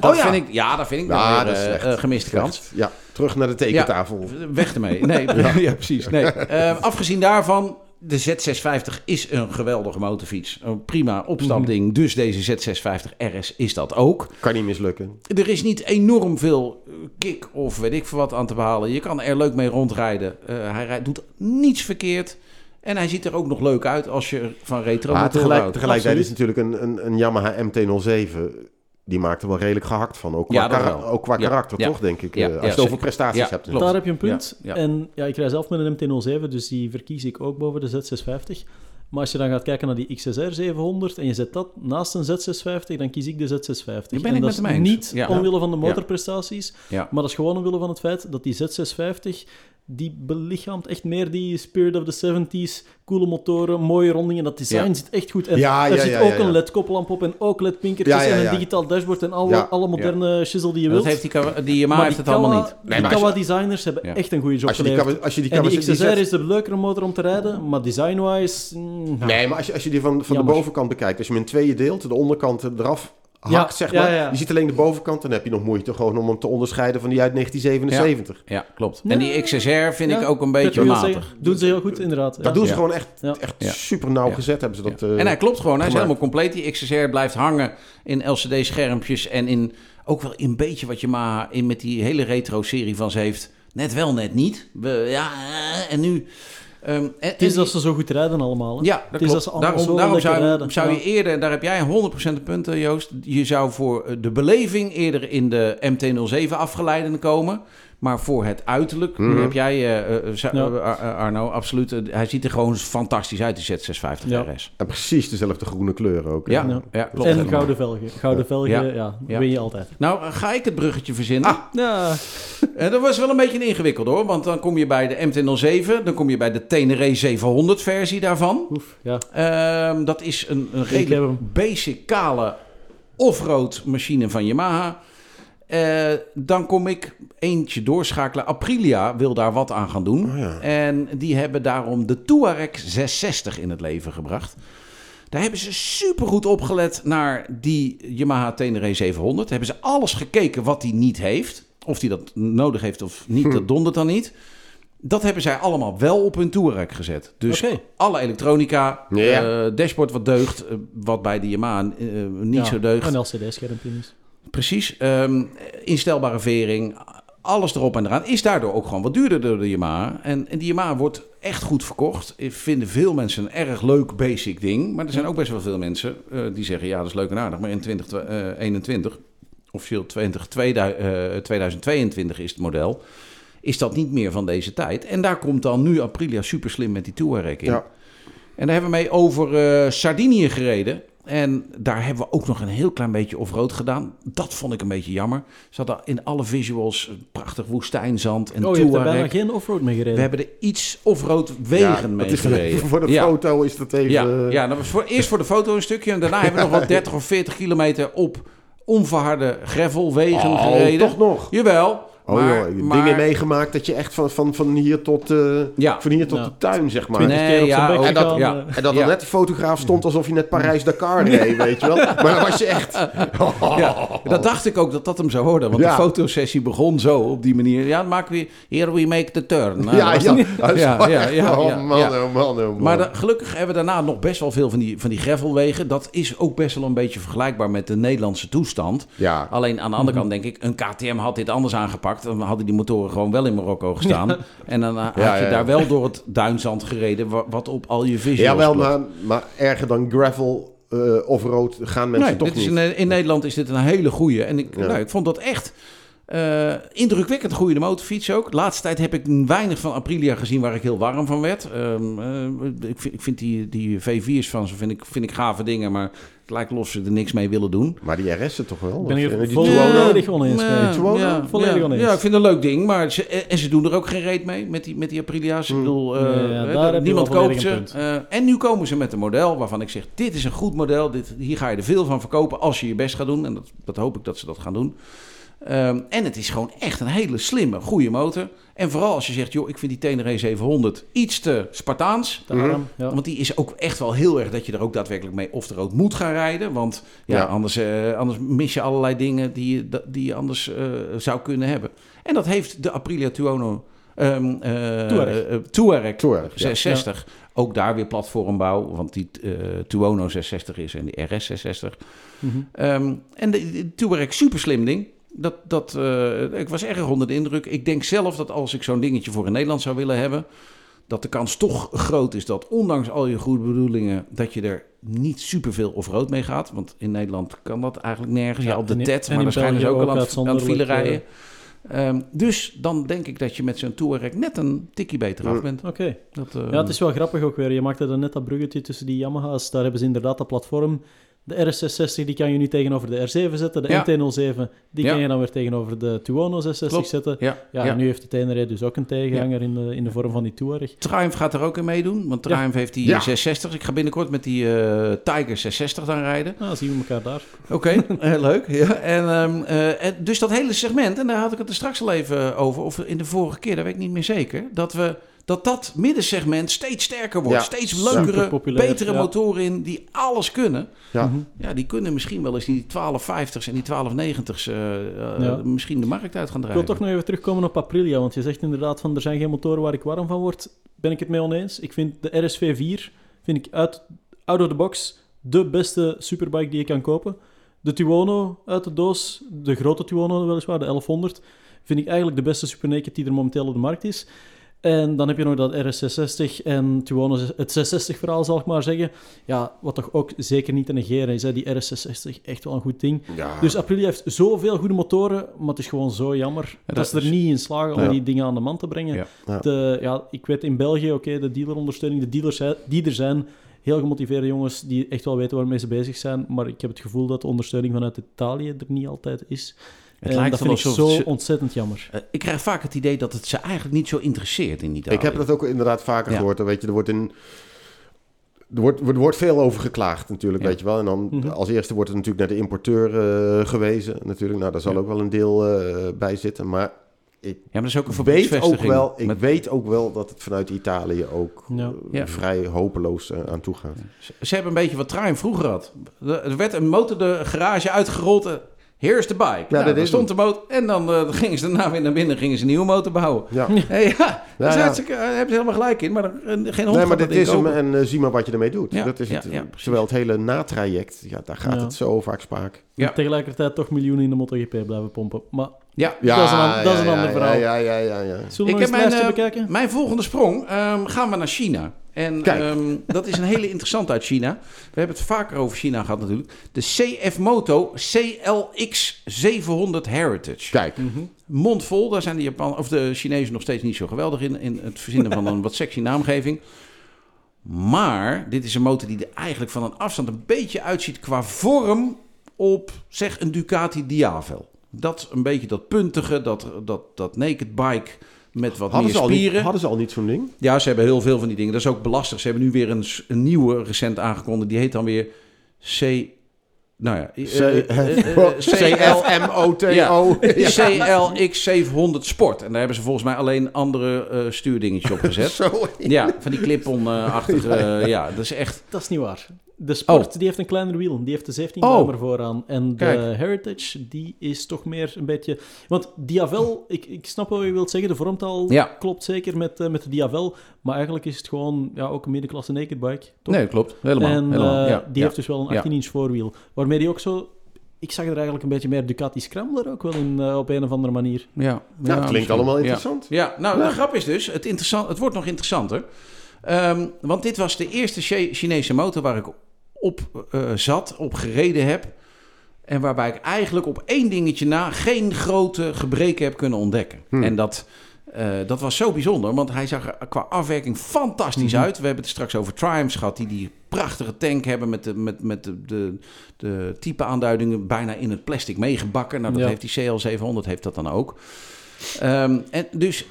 [SPEAKER 1] Dat
[SPEAKER 2] Oh ja.
[SPEAKER 1] vind ik, ja, dat vind ik
[SPEAKER 2] Ja,
[SPEAKER 1] weer,
[SPEAKER 2] dat
[SPEAKER 1] eh,
[SPEAKER 2] slecht.
[SPEAKER 1] eh, gemiste kans.
[SPEAKER 2] Ja, terug naar de tekentafel.
[SPEAKER 1] Weg ermee. Nee, ja. precies. Nee. Eh, afgezien daarvan, de Z650 is een geweldige motorfiets. Een prima opstapding.
[SPEAKER 2] Mhm.
[SPEAKER 1] Dus deze Z650 RS is dat ook.
[SPEAKER 2] Kan niet mislukken.
[SPEAKER 1] Er is niet enorm veel kick of weet ik veel wat aan te behalen. Je kan er leuk mee rondrijden. Eh, hij rijdt, doet niets verkeerd. En hij ziet er ook nog leuk uit als je van retro
[SPEAKER 2] tegelijk, tegelijkertijd is natuurlijk een, een, een Yamaha MT-07... Die maakt er wel redelijk gehakt van. Ook qua,
[SPEAKER 1] Ja, dat
[SPEAKER 2] kara-
[SPEAKER 1] wel.
[SPEAKER 2] ook qua
[SPEAKER 1] Ja.
[SPEAKER 2] karakter,
[SPEAKER 1] Ja.
[SPEAKER 2] toch, denk ik.
[SPEAKER 1] Ja.
[SPEAKER 2] eh, als
[SPEAKER 1] Ja,
[SPEAKER 2] je het over prestaties
[SPEAKER 1] Ja,
[SPEAKER 2] hebt.
[SPEAKER 1] klopt.
[SPEAKER 3] Daar heb je een punt.
[SPEAKER 1] Ja, ja.
[SPEAKER 3] En ja, ik rij zelf met een MT-07, dus die verkies ik ook boven de Z650. Maar als je dan gaat kijken naar die XSR 700 en je zet dat naast een Z650, dan kies ik de Z650.
[SPEAKER 1] Daar ben
[SPEAKER 3] en
[SPEAKER 1] ik
[SPEAKER 3] dat is niet
[SPEAKER 1] Ja.
[SPEAKER 3] omwille van de motorprestaties,
[SPEAKER 1] Ja.
[SPEAKER 3] maar dat is gewoon omwille van het feit dat die Z650, die belichaamt echt meer die spirit of the 70s, coole motoren, mooie rondingen. Dat design
[SPEAKER 1] Ja.
[SPEAKER 3] zit echt goed. En
[SPEAKER 2] Ja,
[SPEAKER 3] er
[SPEAKER 2] ja,
[SPEAKER 3] zit
[SPEAKER 2] ja,
[SPEAKER 3] ook
[SPEAKER 2] ja, ja.
[SPEAKER 3] een LED-koplamp op en ook LED-pinkertjes
[SPEAKER 2] Ja, ja,
[SPEAKER 3] en
[SPEAKER 2] ja.
[SPEAKER 3] een digitaal dashboard en alle,
[SPEAKER 2] Ja.
[SPEAKER 3] alle moderne shizzle die je
[SPEAKER 1] Dat
[SPEAKER 3] wilt.
[SPEAKER 1] heeft die, die Yamaha
[SPEAKER 3] Maar
[SPEAKER 1] heeft
[SPEAKER 3] die
[SPEAKER 1] het allemaal niet.
[SPEAKER 3] Die
[SPEAKER 2] Nee, je-
[SPEAKER 3] Kawa-designers hebben
[SPEAKER 1] Ja.
[SPEAKER 3] echt een goede job
[SPEAKER 2] Als je die,
[SPEAKER 3] geleverd.
[SPEAKER 2] Kawa- als je die
[SPEAKER 3] En die
[SPEAKER 2] die
[SPEAKER 3] XSR
[SPEAKER 2] zet-
[SPEAKER 3] is de leukere motor om te rijden, maar design-wise... mm,
[SPEAKER 2] Nee, maar als je, als je die van, van de bovenkant bekijkt, als je hem in tweeën deelt, de onderkant eraf hakt,
[SPEAKER 3] Ja,
[SPEAKER 2] zeg maar.
[SPEAKER 3] ja.
[SPEAKER 2] Je ziet alleen de bovenkant, dan heb je nog moeite gewoon om hem te onderscheiden van die uit 1977.
[SPEAKER 1] Ja, klopt. En die XSR vind
[SPEAKER 3] Ja,
[SPEAKER 1] ik ook een beetje matig.
[SPEAKER 3] doen ze heel goed, inderdaad.
[SPEAKER 2] Dat doen ze
[SPEAKER 1] Ja.
[SPEAKER 2] gewoon echt, echt
[SPEAKER 1] Ja.
[SPEAKER 2] super nauw
[SPEAKER 1] Ja.
[SPEAKER 2] gezet, hebben ze dat.
[SPEAKER 1] Ja.
[SPEAKER 2] eh,
[SPEAKER 1] en hij klopt gewoon. Hij is helemaal compleet. Die XSR blijft hangen in LCD-schermpjes. En in ook wel een beetje wat Yamaha in met die hele retro-serie van ze heeft. Net wel, net niet. We, ja, eh, en nu... Ehm, en,
[SPEAKER 3] Het is
[SPEAKER 1] en-
[SPEAKER 3] dat ze zo goed rijden allemaal. Hè?
[SPEAKER 1] Ja, dat
[SPEAKER 3] is
[SPEAKER 1] klopt.
[SPEAKER 3] dat ze allemaal
[SPEAKER 1] daarom
[SPEAKER 3] zo
[SPEAKER 1] daarom zou,
[SPEAKER 3] rijden.
[SPEAKER 1] zou je eerder, en daar heb jij 100% de punten, Joost. Je zou voor eh, de beleving eerder in de MT-07 afgeleiden komen. Maar voor het uiterlijk,
[SPEAKER 2] Mhm.
[SPEAKER 1] heb jij, eh, eh,
[SPEAKER 3] Ja.
[SPEAKER 1] eh, Ar- Arno, absoluut. hij ziet er gewoon fantastisch uit, die Z650
[SPEAKER 3] Ja.
[SPEAKER 1] RS.
[SPEAKER 2] En precies dezelfde groene kleur ook.
[SPEAKER 1] Ja,
[SPEAKER 3] Ja.
[SPEAKER 1] ja. klopt.
[SPEAKER 3] En gouden velgen. Gouden velgen,
[SPEAKER 1] Ja.
[SPEAKER 3] ja,
[SPEAKER 1] Ja.
[SPEAKER 3] win je altijd.
[SPEAKER 1] Nou, ga ik het bruggetje verzinnen.
[SPEAKER 3] Ja,
[SPEAKER 1] Eh, dat was wel een beetje ingewikkeld hoor. Want dan kom je bij de MT-07, dan kom je bij de Tenere 700 versie daarvan.
[SPEAKER 3] oef, ja.
[SPEAKER 1] Ehm, dat is een, een redelijk basic, kale off-road machine van Yamaha. Eh, dan kom ik eentje doorschakelen. Aprilia wil daar wat aan gaan doen.
[SPEAKER 2] Oh ja.
[SPEAKER 1] En die hebben daarom de Touareg 660 in het leven gebracht. Daar hebben ze supergoed opgelet naar die Yamaha Tenere 700. Hebben ze alles gekeken wat hij niet heeft. Of hij dat nodig heeft of niet,
[SPEAKER 2] Hm.
[SPEAKER 1] dat dondert dan niet. Dat hebben zij allemaal wel op hun Touareg gezet. Dus alle elektronica,
[SPEAKER 2] Ja.
[SPEAKER 1] eh, dashboard wat deugt, eh, wat bij de Yamaha niet
[SPEAKER 3] Ja,
[SPEAKER 1] zo deugt.
[SPEAKER 3] Een LCD-schermpje is.
[SPEAKER 1] Precies. ehm, instelbare vering, alles erop en eraan. Is daardoor ook gewoon wat duurder door de Yamaha. En, en die Yamaha wordt echt goed verkocht. Ik vinden veel mensen een erg leuk basic ding. Maar er zijn ook best wel veel mensen eh, die zeggen... ja, dat is leuk en aardig, maar in 2021... officieel 20, 2000, eh, 2022 is het model... is dat niet meer van deze tijd. En daar komt dan nu Aprilia super slim met die Touareg in.
[SPEAKER 2] Ja.
[SPEAKER 1] En daar hebben we mee over eh, Sardinië gereden. En daar hebben we ook nog een heel klein beetje off-road gedaan. Dat vond ik een beetje jammer. Ze hadden in alle visuals prachtig woestijnzand en
[SPEAKER 3] Oh, je hebt er bijna
[SPEAKER 1] Touareg.
[SPEAKER 3] geen offroad mee gereden.
[SPEAKER 1] We hebben er iets off-road wegen
[SPEAKER 2] Ja,
[SPEAKER 1] mee
[SPEAKER 2] is
[SPEAKER 1] gereden.
[SPEAKER 2] Voor de
[SPEAKER 1] ja.
[SPEAKER 2] foto is dat even...
[SPEAKER 1] Ja,
[SPEAKER 2] eh,
[SPEAKER 1] ja dat was voor, eerst voor de foto een stukje. En daarna hebben we nog wel 30 of 40 kilometer op onverharde gravelwegen
[SPEAKER 2] Oh,
[SPEAKER 1] gereden.
[SPEAKER 2] toch nog?
[SPEAKER 1] Jawel.
[SPEAKER 2] Oh
[SPEAKER 1] maar,
[SPEAKER 2] joh,
[SPEAKER 1] maar-
[SPEAKER 2] dingen meegemaakt dat je echt van, van, van hier tot, eh,
[SPEAKER 1] Ja.
[SPEAKER 2] van hier tot
[SPEAKER 3] Ja.
[SPEAKER 2] de tuin, zeg maar.
[SPEAKER 1] Nee,
[SPEAKER 3] keer op
[SPEAKER 1] ja,
[SPEAKER 2] en dat-
[SPEAKER 1] ja.
[SPEAKER 2] En dat
[SPEAKER 1] Ja.
[SPEAKER 2] dan net de fotograaf stond alsof hij net Parijs-Dakar reed, weet je wel. Maar dan was je echt...
[SPEAKER 1] Ja, dat dacht ik ook dat dat hem zou worden. Want
[SPEAKER 2] Ja.
[SPEAKER 1] de fotosessie begon zo op die manier. Ja, dan maken we here we make the turn. Nou,
[SPEAKER 2] ja, ja,
[SPEAKER 1] ja, ja,
[SPEAKER 2] echt-
[SPEAKER 1] ja,
[SPEAKER 2] oh
[SPEAKER 1] ja,
[SPEAKER 2] man,
[SPEAKER 1] ja.
[SPEAKER 2] oh man, oh man.
[SPEAKER 1] Maar gelukkig hebben we daarna nog best wel veel van die, van die gravelwegen. Dat is ook best wel een beetje vergelijkbaar met de Nederlandse toestand.
[SPEAKER 2] Ja,
[SPEAKER 1] Alleen aan de andere kant denk ik, een KTM had dit anders aangepakt. Dan hadden die motoren gewoon wel in Marokko gestaan. En dan uh, had
[SPEAKER 2] Ja,
[SPEAKER 1] je
[SPEAKER 2] ja.
[SPEAKER 1] daar wel door het duinzand gereden, wa- wat op al je visuals
[SPEAKER 2] Jawel,
[SPEAKER 1] klopt.
[SPEAKER 2] maar, maar erger dan gravel eh off-road gaan mensen
[SPEAKER 1] Nee,
[SPEAKER 2] toch
[SPEAKER 1] dit is
[SPEAKER 2] niet.
[SPEAKER 1] in, in Nederland is dit een hele goeie. En ik,
[SPEAKER 2] Ja.
[SPEAKER 1] nou, ik vond dat echt eh, indrukwekkend goede de motorfiets ook. De laatste tijd heb ik weinig van Aprilia gezien waar ik heel warm van werd. Ehm, eh, ik, vind, ik vind die, die V4's van ze vind ik, vind ik gave dingen, maar het lijkt alsof ze er niks mee willen doen.
[SPEAKER 2] Maar die RS'en toch wel?
[SPEAKER 3] Ik ben hier
[SPEAKER 2] eh, die
[SPEAKER 3] volledig
[SPEAKER 2] Tuono?
[SPEAKER 3] oneens
[SPEAKER 1] Ja,
[SPEAKER 3] mee.
[SPEAKER 1] Ja,
[SPEAKER 3] Volledig
[SPEAKER 1] ja.
[SPEAKER 3] oneens.
[SPEAKER 1] Ja, ik vind het een leuk ding, maar ze, en ze doen er ook geen reet mee met die, met die Aprilia's. Ik
[SPEAKER 2] Hmm.
[SPEAKER 1] bedoel, eh,
[SPEAKER 3] ja,
[SPEAKER 1] niemand koopt ze. Eh, en nu komen ze met een model waarvan ik zeg, dit is een goed model. Dit, hier ga je er veel van verkopen als je je best gaat doen. En dat, dat hoop ik dat ze dat gaan doen. Ehm, en het is gewoon echt een hele slimme, goede motor. En vooral als je zegt, joh, ik vind die Tenere 700 iets te Spartaans.
[SPEAKER 3] Daarom, ja.
[SPEAKER 1] Want die is ook echt wel heel erg dat je er ook daadwerkelijk mee of er ook moet gaan rijden. Want ja,
[SPEAKER 2] Ja.
[SPEAKER 1] Anders, eh, anders mis je allerlei dingen die je, die je anders eh, zou kunnen hebben. En dat heeft de Aprilia Tuono ehm eh,
[SPEAKER 3] Touareg.
[SPEAKER 1] eh, Touareg
[SPEAKER 2] Touareg, ja.
[SPEAKER 1] 660. Ook daar weer platformbouw, want die eh Tuono 660 is en die RS 660.
[SPEAKER 3] Mhm.
[SPEAKER 1] Ehm, en de, de Touareg, super slim ding. Dat, dat, eh, ik was erg onder de indruk. Ik denk zelf dat als ik zo'n dingetje voor in Nederland zou willen hebben... dat de kans toch groot is dat ondanks al je goede bedoelingen... dat je er niet superveel off-road mee gaat. Want in Nederland kan dat eigenlijk nergens. Ja,
[SPEAKER 3] Ja,
[SPEAKER 1] op de TED, maar
[SPEAKER 3] België
[SPEAKER 1] ook al aan, aan het file rijden. Ehm, dus dan denk ik dat je met zo'n Touareg net een tikkie beter af bent.
[SPEAKER 3] Oké.
[SPEAKER 1] Dat, eh,
[SPEAKER 3] Ja, het is wel grappig ook weer. Je maakte dan net dat bruggetje tussen die Yamaha's. Daar hebben ze inderdaad dat platform. De RS660 die kan je nu tegenover de R7 zetten. De
[SPEAKER 1] Ja.
[SPEAKER 3] MT-07 die
[SPEAKER 1] Ja.
[SPEAKER 3] kan je dan weer tegenover de Tuono 660
[SPEAKER 1] Klopt.
[SPEAKER 3] zetten.
[SPEAKER 1] Ja,
[SPEAKER 3] Ja,
[SPEAKER 1] ja.
[SPEAKER 3] en nu heeft de Tenere dus ook een tegenhanger in, de, in de vorm van die Touareg.
[SPEAKER 1] Triumph gaat er ook in meedoen, want
[SPEAKER 3] Ja.
[SPEAKER 1] Triumph heeft die
[SPEAKER 2] Ja.
[SPEAKER 1] 660. Ik ga binnenkort met die eh, Tiger 660 dan rijden.
[SPEAKER 3] Nou, zien we elkaar daar.
[SPEAKER 1] Oké, heel leuk. Ja. En, ehm, eh, en dus dat hele segment, en daar had ik het er straks al even over, of in de vorige keer, dat weet ik niet meer zeker, dat we dat dat middensegment steeds sterker wordt.
[SPEAKER 2] Ja,
[SPEAKER 1] Steeds leukere, betere
[SPEAKER 3] ja.
[SPEAKER 1] motoren in die alles kunnen.
[SPEAKER 2] Ja.
[SPEAKER 3] Mhm.
[SPEAKER 1] Ja, die kunnen misschien wel eens die 1250's en die 1290's eh, eh,
[SPEAKER 3] Ja.
[SPEAKER 1] misschien de markt uit gaan
[SPEAKER 3] Ik wil
[SPEAKER 1] draaien.
[SPEAKER 3] toch nog even terugkomen op Aprilia, want je zegt inderdaad van er zijn geen motoren waar ik warm van word. Ben ik het mee oneens? Ik vind de RSV4 vind ik uit, out of the box de beste superbike die je kan kopen. De Tuono uit de doos, de grote Tuono weliswaar, de 1100, vind ik eigenlijk de beste super naked die er momenteel op de markt is. En dan heb je nog dat RS660 en gewoon het 660-verhaal, zal ik maar zeggen. Ja, wat toch ook zeker niet te negeren is, hè, die RS660, echt wel een goed ding.
[SPEAKER 2] Ja.
[SPEAKER 3] Dus Aprilia heeft zoveel goede motoren, maar het is gewoon zo jammer dat,
[SPEAKER 1] dat
[SPEAKER 3] ze er
[SPEAKER 1] is-
[SPEAKER 3] niet in slagen om
[SPEAKER 2] Ja.
[SPEAKER 3] die dingen aan de man te brengen.
[SPEAKER 1] Ja.
[SPEAKER 2] Ja.
[SPEAKER 3] De, ja, ik weet in België, oké, de dealerondersteuning, de dealers die er zijn, heel gemotiveerde jongens die echt wel weten waarmee ze bezig zijn, maar ik heb het gevoel dat de ondersteuning vanuit Italië er niet altijd is.
[SPEAKER 1] Het
[SPEAKER 3] en
[SPEAKER 1] lijkt
[SPEAKER 3] dat
[SPEAKER 1] wel
[SPEAKER 3] vind ik zo
[SPEAKER 1] ze-
[SPEAKER 3] ontzettend jammer.
[SPEAKER 1] Eh, ik krijg vaak het idee dat het ze eigenlijk niet zo interesseert in Italië.
[SPEAKER 2] Ik heb dat ook inderdaad vaker
[SPEAKER 1] Ja.
[SPEAKER 2] gehoord. Dan Weet je, er wordt in... Er wordt, er wordt veel over geklaagd natuurlijk,
[SPEAKER 1] Ja.
[SPEAKER 2] weet je wel. En dan
[SPEAKER 3] Mhm.
[SPEAKER 2] als eerste wordt er natuurlijk naar de importeur eh, gewezen. Natuurlijk, nou, daar zal
[SPEAKER 1] Ja.
[SPEAKER 2] ook wel een deel eh, bij zitten. Maar ik
[SPEAKER 1] Ja, maar dat is ook een
[SPEAKER 2] weet ook wel, ik
[SPEAKER 1] Met-
[SPEAKER 2] weet ook wel dat het vanuit Italië ook
[SPEAKER 3] Ja.
[SPEAKER 2] eh,
[SPEAKER 1] Ja.
[SPEAKER 2] vrij hopeloos eh, aan toe gaat.
[SPEAKER 1] Ze- Ze hebben een beetje wat Triumph vroeger had. Er er werd een motor de garage uitgerold. Eh, Here's the bike. Ja,
[SPEAKER 2] dat is
[SPEAKER 1] stond de motor. En dan eh, gingen ze daarna weer naar binnen gingen ze een nieuwe motor bouwen.
[SPEAKER 2] Ja.
[SPEAKER 1] Hey, ja,
[SPEAKER 2] ja.
[SPEAKER 1] daar hebben ze helemaal gelijk in. Maar er, eh, geen hond
[SPEAKER 2] Nee, maar dit is hem en eh, zie maar wat je ermee doet.
[SPEAKER 1] Ja,
[SPEAKER 2] dat is
[SPEAKER 1] ja,
[SPEAKER 2] het.
[SPEAKER 1] ja.
[SPEAKER 2] Terwijl het hele natraject, ja, daar gaat
[SPEAKER 3] Ja.
[SPEAKER 2] het zo vaak spaak.
[SPEAKER 1] Ja.
[SPEAKER 3] En tegelijkertijd toch miljoenen in de MotoGP blijven pompen. Maar
[SPEAKER 1] Ja,
[SPEAKER 2] Ja,
[SPEAKER 3] Dat is een an- dat is een
[SPEAKER 2] ja,
[SPEAKER 3] ander
[SPEAKER 2] ja,
[SPEAKER 3] verhaal.
[SPEAKER 2] Ja, ja, ja, ja.
[SPEAKER 3] zullen we
[SPEAKER 1] Ik heb mijn, eh,
[SPEAKER 3] bekijken?
[SPEAKER 1] Mijn volgende sprong ehm, gaan we naar China. En ehm, dat is een hele interessante uit China. We hebben het vaker over China gehad natuurlijk. De CF Moto CLX 700 Heritage.
[SPEAKER 2] Kijk,
[SPEAKER 1] Mondvol, daar zijn de, Japan of de Chinezen nog steeds niet zo geweldig in. In het verzinnen van een wat sexy naamgeving. Maar dit is een motor die er eigenlijk van een afstand een beetje uitziet qua vorm op, zeg, een Ducati Diavel. Dat een beetje dat puntige, dat, dat, dat naked bike met wat
[SPEAKER 2] hadden
[SPEAKER 1] meer
[SPEAKER 2] ze, al niet,
[SPEAKER 1] spieren.
[SPEAKER 2] hadden ze al niet zo'n ding?
[SPEAKER 1] Ja, ze hebben heel veel van die dingen. Dat is ook belastig. Ze hebben nu weer een, nieuwe recent aangekondigd. Die heet dan weer C... Nou ja, CL
[SPEAKER 2] CFMOTO.
[SPEAKER 1] Ja. CLX 700 Sport. En daar hebben ze volgens mij alleen andere eh, stuurdingetjes op gezet.
[SPEAKER 2] Zo.
[SPEAKER 1] Ja, van die clip-on-achtige... eh, ja, dat is echt...
[SPEAKER 3] Dat is niet waar. De Sport
[SPEAKER 1] Oh.
[SPEAKER 3] die heeft een kleiner wiel. Die heeft de 17
[SPEAKER 1] Oh.
[SPEAKER 3] duim ervoor aan. En de
[SPEAKER 1] Kijk.
[SPEAKER 3] Heritage die is toch meer een beetje... Want Diavel, ik, ik snap wat je wilt zeggen. De vormtaal
[SPEAKER 1] Ja.
[SPEAKER 3] klopt zeker met, eh, met de Diavel. Maar eigenlijk is het gewoon ja, ook een middenklasse naked bike. Toch?
[SPEAKER 1] Nee, klopt. Helemaal.
[SPEAKER 3] en
[SPEAKER 1] helemaal.
[SPEAKER 3] eh,
[SPEAKER 1] ja,
[SPEAKER 3] die
[SPEAKER 1] ja.
[SPEAKER 3] heeft dus wel een
[SPEAKER 1] Ja.
[SPEAKER 3] 18-inch voorwiel. Waarmee die ook zo... Ik zag er eigenlijk een beetje meer Ducati Scrambler ook wel in, eh, op een of andere manier.
[SPEAKER 1] Ja,
[SPEAKER 2] Ja,
[SPEAKER 1] ja,
[SPEAKER 2] het klinkt allemaal
[SPEAKER 1] Ja.
[SPEAKER 2] interessant.
[SPEAKER 1] Ja, nou,
[SPEAKER 2] Ja.
[SPEAKER 1] de grap is dus, het, interessant, het wordt nog interessanter. Ehm, want dit was de eerste Chi- Chinese motor waar ik op eh, zat, op gereden heb. En waarbij ik eigenlijk op één dingetje na geen grote gebreken heb kunnen ontdekken.
[SPEAKER 2] Hmm.
[SPEAKER 1] En dat, eh, dat was zo bijzonder, want hij zag er qua afwerking fantastisch
[SPEAKER 3] Mhm.
[SPEAKER 1] uit. We hebben het straks over Triumphs gehad, die die prachtige tank hebben met de, met, met de, de, de type aanduidingen bijna in het plastic meegebakken. Nou, dat
[SPEAKER 3] Ja.
[SPEAKER 1] heeft die CL700 heeft dat dan ook. Ehm, en dus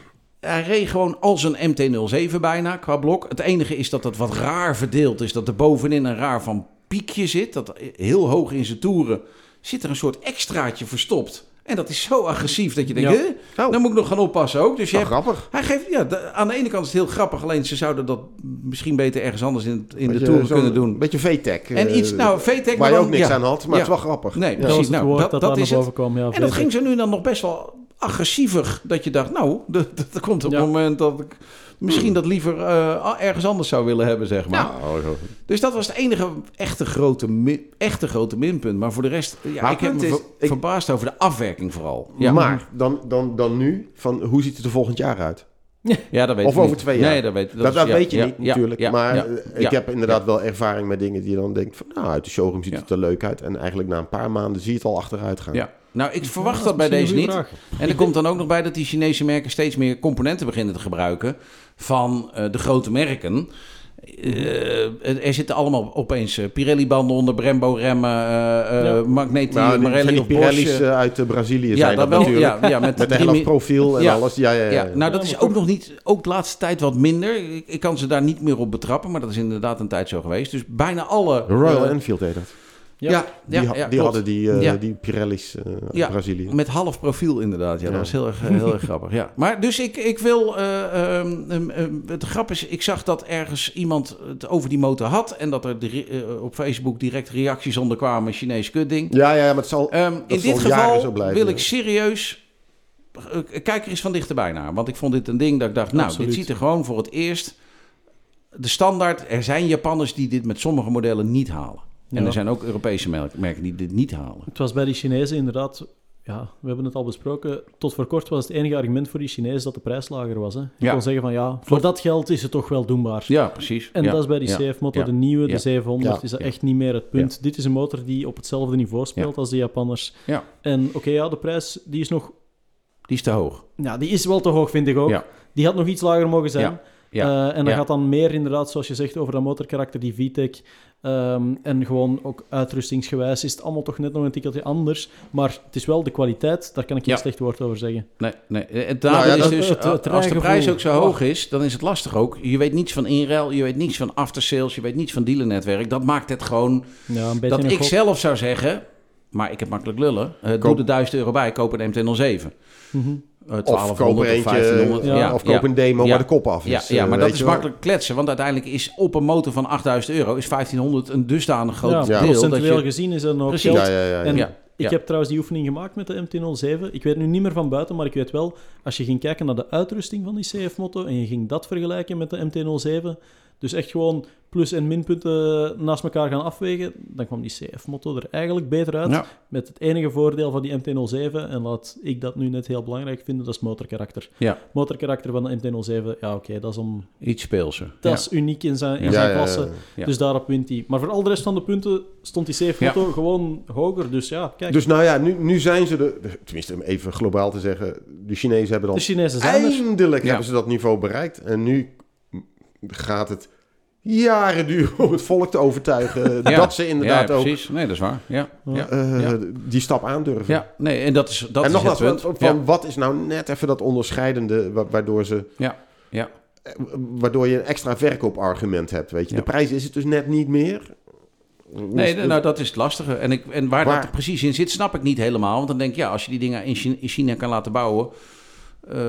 [SPEAKER 1] hij reed gewoon als een MT-07 bijna qua blok. Het enige is dat dat wat raar verdeeld is. Dat er bovenin een raar van piekje zit. Dat heel hoog in zijn toeren zit er een soort extraatje verstopt. En dat is zo agressief dat je denkt,
[SPEAKER 3] Ja.
[SPEAKER 1] "Huh?
[SPEAKER 2] Oh.
[SPEAKER 1] dan moet ik nog gaan oppassen ook. Dus je hebt,
[SPEAKER 2] grappig.
[SPEAKER 1] hij geeft, ja, de- aan de ene kant is het heel grappig. Alleen ze zouden dat misschien beter ergens anders in, het- in de toeren kunnen doen.
[SPEAKER 2] Een beetje VTech.
[SPEAKER 1] En
[SPEAKER 2] eh,
[SPEAKER 1] iets, nou, VTech...
[SPEAKER 2] waar
[SPEAKER 1] maar
[SPEAKER 2] je ook niks
[SPEAKER 1] ja.
[SPEAKER 2] aan had, maar
[SPEAKER 1] Ja.
[SPEAKER 2] het is wel grappig.
[SPEAKER 1] Nee, precies. Nou,
[SPEAKER 3] woord
[SPEAKER 1] dat,
[SPEAKER 3] dat,
[SPEAKER 1] dat is het.
[SPEAKER 3] Ja,
[SPEAKER 1] En dat ging zo nu dan nog best wel agressiever. Dat je dacht, nou, dat, komt op
[SPEAKER 3] Ja.
[SPEAKER 1] het moment dat ik misschien dat liever eh, ergens anders zou willen hebben, zeg maar.
[SPEAKER 2] Nou, zo.
[SPEAKER 1] Dus dat was het enige echte grote, echte grote minpunt. Maar voor de rest, ja,
[SPEAKER 2] Maar
[SPEAKER 1] ik heb me
[SPEAKER 2] is,
[SPEAKER 1] ver-
[SPEAKER 2] ik-
[SPEAKER 1] verbaasd over de afwerking vooral. Ja,
[SPEAKER 2] Maar dan, dan, dan nu, van, hoe ziet het er volgend jaar uit?
[SPEAKER 1] ja dat weet
[SPEAKER 2] Of
[SPEAKER 1] ik
[SPEAKER 2] over
[SPEAKER 1] niet.
[SPEAKER 2] twee jaar.
[SPEAKER 1] Nee, dat weet,
[SPEAKER 2] Dat,
[SPEAKER 1] is-
[SPEAKER 2] dat
[SPEAKER 1] ja,
[SPEAKER 2] weet je
[SPEAKER 1] ja,
[SPEAKER 2] niet
[SPEAKER 1] ja,
[SPEAKER 2] natuurlijk.
[SPEAKER 1] ja,
[SPEAKER 2] maar
[SPEAKER 1] ja, ja.
[SPEAKER 2] ik heb inderdaad wel ervaring met dingen die je dan denkt van... Nou, uit de showroom ziet
[SPEAKER 1] Ja.
[SPEAKER 2] het er leuk uit. En eigenlijk na een paar maanden zie je het al achteruit gaan.
[SPEAKER 1] Ja. Nou, ik verwacht
[SPEAKER 3] Ja,
[SPEAKER 1] dat bij deze
[SPEAKER 3] een
[SPEAKER 1] niet.
[SPEAKER 3] vraag.
[SPEAKER 1] En er komt dan ook nog bij dat die Chinese merken steeds meer componenten beginnen te gebruiken van eh, de grote merken. Eh, er zitten allemaal opeens eh, Pirelli-banden onder, Brembo-remmen, eh eh
[SPEAKER 3] Ja.
[SPEAKER 1] Magneti,
[SPEAKER 2] Nou,
[SPEAKER 1] Marelli
[SPEAKER 2] Pirelli's
[SPEAKER 1] Bosch.
[SPEAKER 2] eh, uit eh, Brazilië
[SPEAKER 1] ja,
[SPEAKER 2] zijn dat
[SPEAKER 1] dat wel.
[SPEAKER 2] natuurlijk.
[SPEAKER 1] Ja, ja, met,
[SPEAKER 2] Met
[SPEAKER 1] mi-
[SPEAKER 2] profiel en
[SPEAKER 1] Ja.
[SPEAKER 2] alles. Ja, ja, ja.
[SPEAKER 1] Ja, nou, dat is ook nog niet, ook de laatste tijd wat minder. Ik, ik kan ze daar niet meer op betrappen, maar dat is inderdaad een tijd zo geweest. Dus bijna alle.
[SPEAKER 2] Royal
[SPEAKER 1] eh,
[SPEAKER 2] Enfield heet dat.
[SPEAKER 3] Ja.
[SPEAKER 1] ja,
[SPEAKER 2] Die,
[SPEAKER 1] ja, ja,
[SPEAKER 2] die hadden die, eh, die Pirelli's uit
[SPEAKER 1] Ja.
[SPEAKER 2] Brazilië.
[SPEAKER 1] Met half profiel inderdaad, ja. Dat was heel erg, eh, heel erg grappig, ja. Maar dus ik, ik wil... ehm, het grap is, ik zag dat ergens iemand het over die motor had... en dat er op Facebook direct reacties onder kwamen... Chinees kudding.
[SPEAKER 2] Ja, ja, maar het zal...
[SPEAKER 1] In dit geval
[SPEAKER 2] zo blijven,
[SPEAKER 1] wil ik serieus... kijk er eens van dichterbij naar. Want ik vond dit een ding dat ik dacht... nou,
[SPEAKER 3] Absoluut.
[SPEAKER 1] dit ziet er gewoon voor het eerst... De standaard, er zijn Japanners die dit met sommige modellen niet halen. En er zijn ook Europese merken die dit niet halen.
[SPEAKER 3] Het was bij die Chinezen inderdaad ja, we hebben het al besproken. Tot voor kort was het enige argument voor die Chinezen dat de prijs lager was. Hè. Je
[SPEAKER 1] Ja.
[SPEAKER 3] kon zeggen van ja, voor dat geld is het toch wel doenbaar.
[SPEAKER 1] Ja, precies.
[SPEAKER 3] En
[SPEAKER 1] Ja,
[SPEAKER 3] dat is bij die CF-motor,
[SPEAKER 1] ja,
[SPEAKER 3] de nieuwe, de 700,
[SPEAKER 2] Ja,
[SPEAKER 3] is dat echt niet meer het punt. Dit is een motor die op hetzelfde niveau speelt als de Japanners.
[SPEAKER 1] Ja.
[SPEAKER 3] En oké, ja, de prijs die is nog...
[SPEAKER 1] Die is te hoog.
[SPEAKER 3] Ja, die is wel te hoog, vind ik ook.
[SPEAKER 1] Ja.
[SPEAKER 3] Die had nog iets lager mogen zijn.
[SPEAKER 1] Ja,
[SPEAKER 3] Eh, en dat
[SPEAKER 1] ja.
[SPEAKER 3] gaat dan meer inderdaad, zoals je zegt, over dat motorkarakter, die VTEC. Ehm, en gewoon ook uitrustingsgewijs is het allemaal toch net nog een tikkeltje anders. Maar het is wel de kwaliteit, daar kan ik geen
[SPEAKER 1] Ja.
[SPEAKER 3] slecht woord over zeggen.
[SPEAKER 1] Nee, nee. Het
[SPEAKER 2] Nou ja,
[SPEAKER 1] is
[SPEAKER 2] dat-
[SPEAKER 1] dus,
[SPEAKER 3] het- het
[SPEAKER 1] als de prijs ook zo
[SPEAKER 3] Oh.
[SPEAKER 1] hoog is, dan is het lastig ook. Je weet niets van inruil, je weet niets van aftersales, je weet niets van dealernetwerk. Dat maakt het gewoon
[SPEAKER 3] Ja, een beetje
[SPEAKER 1] dat
[SPEAKER 3] een
[SPEAKER 1] ik
[SPEAKER 3] gok.
[SPEAKER 1] zelf zou zeggen, maar ik heb makkelijk lullen, eh, doe
[SPEAKER 2] Koop-
[SPEAKER 1] er 1000 euro bij, koop een MT-07.
[SPEAKER 3] Mhm.
[SPEAKER 1] Eh,
[SPEAKER 2] Of koop er
[SPEAKER 1] 1200 of
[SPEAKER 2] eentje,
[SPEAKER 1] 1500.
[SPEAKER 3] ja,
[SPEAKER 2] of koop een demo
[SPEAKER 1] ja.
[SPEAKER 2] waar de kop af is.
[SPEAKER 1] Ja, ja,
[SPEAKER 2] eh,
[SPEAKER 1] maar dat is
[SPEAKER 2] wel.
[SPEAKER 1] makkelijk kletsen. Want uiteindelijk is op een motor van 8000 euro is 1500 een dusdanig groot
[SPEAKER 3] Ja,
[SPEAKER 1] deel. Dat
[SPEAKER 3] procentueel
[SPEAKER 1] je,
[SPEAKER 3] gezien is dat nog
[SPEAKER 1] Precies.
[SPEAKER 3] geld.
[SPEAKER 2] Ja, ja, ja. ja.
[SPEAKER 3] En
[SPEAKER 1] Ja,
[SPEAKER 3] ik
[SPEAKER 1] ja.
[SPEAKER 3] heb trouwens die oefening gemaakt met de MT-07. Ik weet nu niet meer van buiten, maar ik weet wel, als je ging kijken naar de uitrusting van die CF-moto en je ging dat vergelijken met de MT-07, dus echt gewoon plus- en minpunten naast elkaar gaan afwegen, dan kwam die CF-moto er eigenlijk beter uit.
[SPEAKER 1] Ja.
[SPEAKER 3] Met het enige voordeel van die MT-07, en laat ik dat nu net heel belangrijk vinden, dat is motorkarakter.
[SPEAKER 1] Ja.
[SPEAKER 3] Motorkarakter van de MT-07, ja oké, dat is om...
[SPEAKER 1] Iets speelser.
[SPEAKER 3] Dat
[SPEAKER 1] Ja.
[SPEAKER 3] is uniek in zijn, in zijn klasse. Dus daarop wint hij. Maar voor al de rest van de punten stond die CF-moto gewoon hoger. Dus ja, kijk.
[SPEAKER 2] Dus nou ja, nu, nu zijn ze de... Tenminste, om even globaal te zeggen... De Chinezen hebben dan
[SPEAKER 3] de Chinezen zijn.
[SPEAKER 2] Eindelijk hebben ze dat niveau bereikt. En nu gaat het jaren duren om het volk te overtuigen
[SPEAKER 1] Ja.
[SPEAKER 2] dat ze inderdaad
[SPEAKER 1] ja,
[SPEAKER 2] ook
[SPEAKER 1] precies. Nee, dat is waar. Ja, ja.
[SPEAKER 2] eh,
[SPEAKER 1] ja.
[SPEAKER 2] die stap aandurven.
[SPEAKER 1] ja. nee, en dat is, dat
[SPEAKER 2] en
[SPEAKER 1] is
[SPEAKER 2] nogmaals,
[SPEAKER 1] het punt.
[SPEAKER 2] van, van
[SPEAKER 1] Ja.
[SPEAKER 2] wat is nou net even dat onderscheidende wa- waardoor ze...
[SPEAKER 1] Ja, ja.
[SPEAKER 2] eh, Waardoor je een extra verkoopargument hebt, weet je.
[SPEAKER 1] Ja.
[SPEAKER 2] De prijs is het dus net niet meer.
[SPEAKER 1] Nee, nou, dat is het lastige. En, ik, en waar,
[SPEAKER 2] Waar-
[SPEAKER 1] dat er precies in zit, snap ik niet helemaal. Want dan denk ik, ja, als je die dingen in China, in China kan laten bouwen... eh,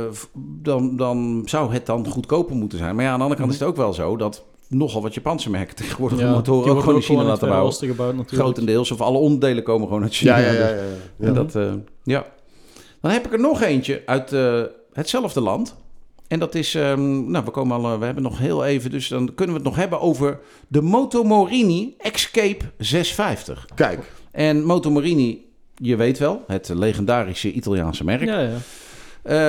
[SPEAKER 1] dan, dan zou het dan goedkoper moeten zijn. Maar ja, aan de andere kant is het ook wel zo... dat nogal wat Japanse merken tegenwoordig hun motoren
[SPEAKER 3] die
[SPEAKER 1] ook gewoon in China laten bouwen.
[SPEAKER 3] Oosten gebouwd natuurlijk.
[SPEAKER 1] Grotendeels, of alle onderdelen komen gewoon uit China.
[SPEAKER 2] Ja, ja, ja.
[SPEAKER 1] Dus-
[SPEAKER 2] ja, ja.
[SPEAKER 1] En dat, eh, ja. Dan heb ik er nog eentje uit eh, hetzelfde land. En dat is, ehm, nou, we, komen al, eh, we hebben nog heel even, dus dan kunnen we het nog hebben over de Moto Morini Escape 650.
[SPEAKER 2] Kijk,
[SPEAKER 1] En Moto Morini, je weet wel, het legendarische Italiaanse merk,
[SPEAKER 3] Ja, ja.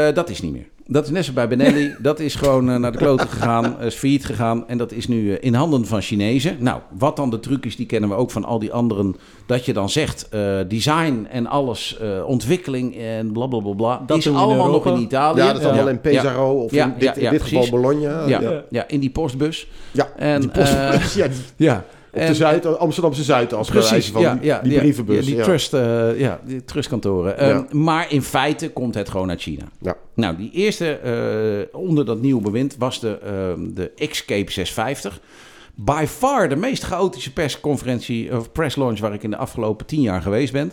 [SPEAKER 1] eh, dat is niet meer. Dat is net zo bij Benelli. dat is gewoon eh, naar de kloten gegaan, eh, is failliet gegaan. En dat is nu eh, in handen van Chinezen. Nou, wat dan de truc is, die kennen we ook van al die anderen. Dat je dan zegt, eh, design en alles, eh, ontwikkeling en blablabla. Bla, bla,
[SPEAKER 3] Dat
[SPEAKER 1] is allemaal nog in Italië.
[SPEAKER 2] ja, dat is
[SPEAKER 3] Ja.
[SPEAKER 2] allemaal in Pesaro of
[SPEAKER 1] Ja,
[SPEAKER 2] in dit,
[SPEAKER 1] ja, ja,
[SPEAKER 2] in dit geval. Bologna.
[SPEAKER 1] Ja,
[SPEAKER 2] ja.
[SPEAKER 1] in die postbus.
[SPEAKER 2] Ja,
[SPEAKER 1] En,
[SPEAKER 2] die post,
[SPEAKER 1] eh,
[SPEAKER 2] ja,
[SPEAKER 1] Ja.
[SPEAKER 2] Op de Zuid, Amsterdamse Zuidas.
[SPEAKER 1] Precies,
[SPEAKER 2] van
[SPEAKER 1] ja,
[SPEAKER 2] die,
[SPEAKER 1] ja,
[SPEAKER 2] die
[SPEAKER 1] ja,
[SPEAKER 2] brievenbus.
[SPEAKER 1] Ja, die. Trust, eh, ja, die trustkantoren. Ehm. Maar in feite komt het gewoon uit China.
[SPEAKER 2] Ja.
[SPEAKER 1] Nou, die eerste eh, onder dat nieuwe bewind was de, ehm de Escape 650. By far de meest chaotische persconferentie of press launch waar ik in de afgelopen tien jaar geweest ben.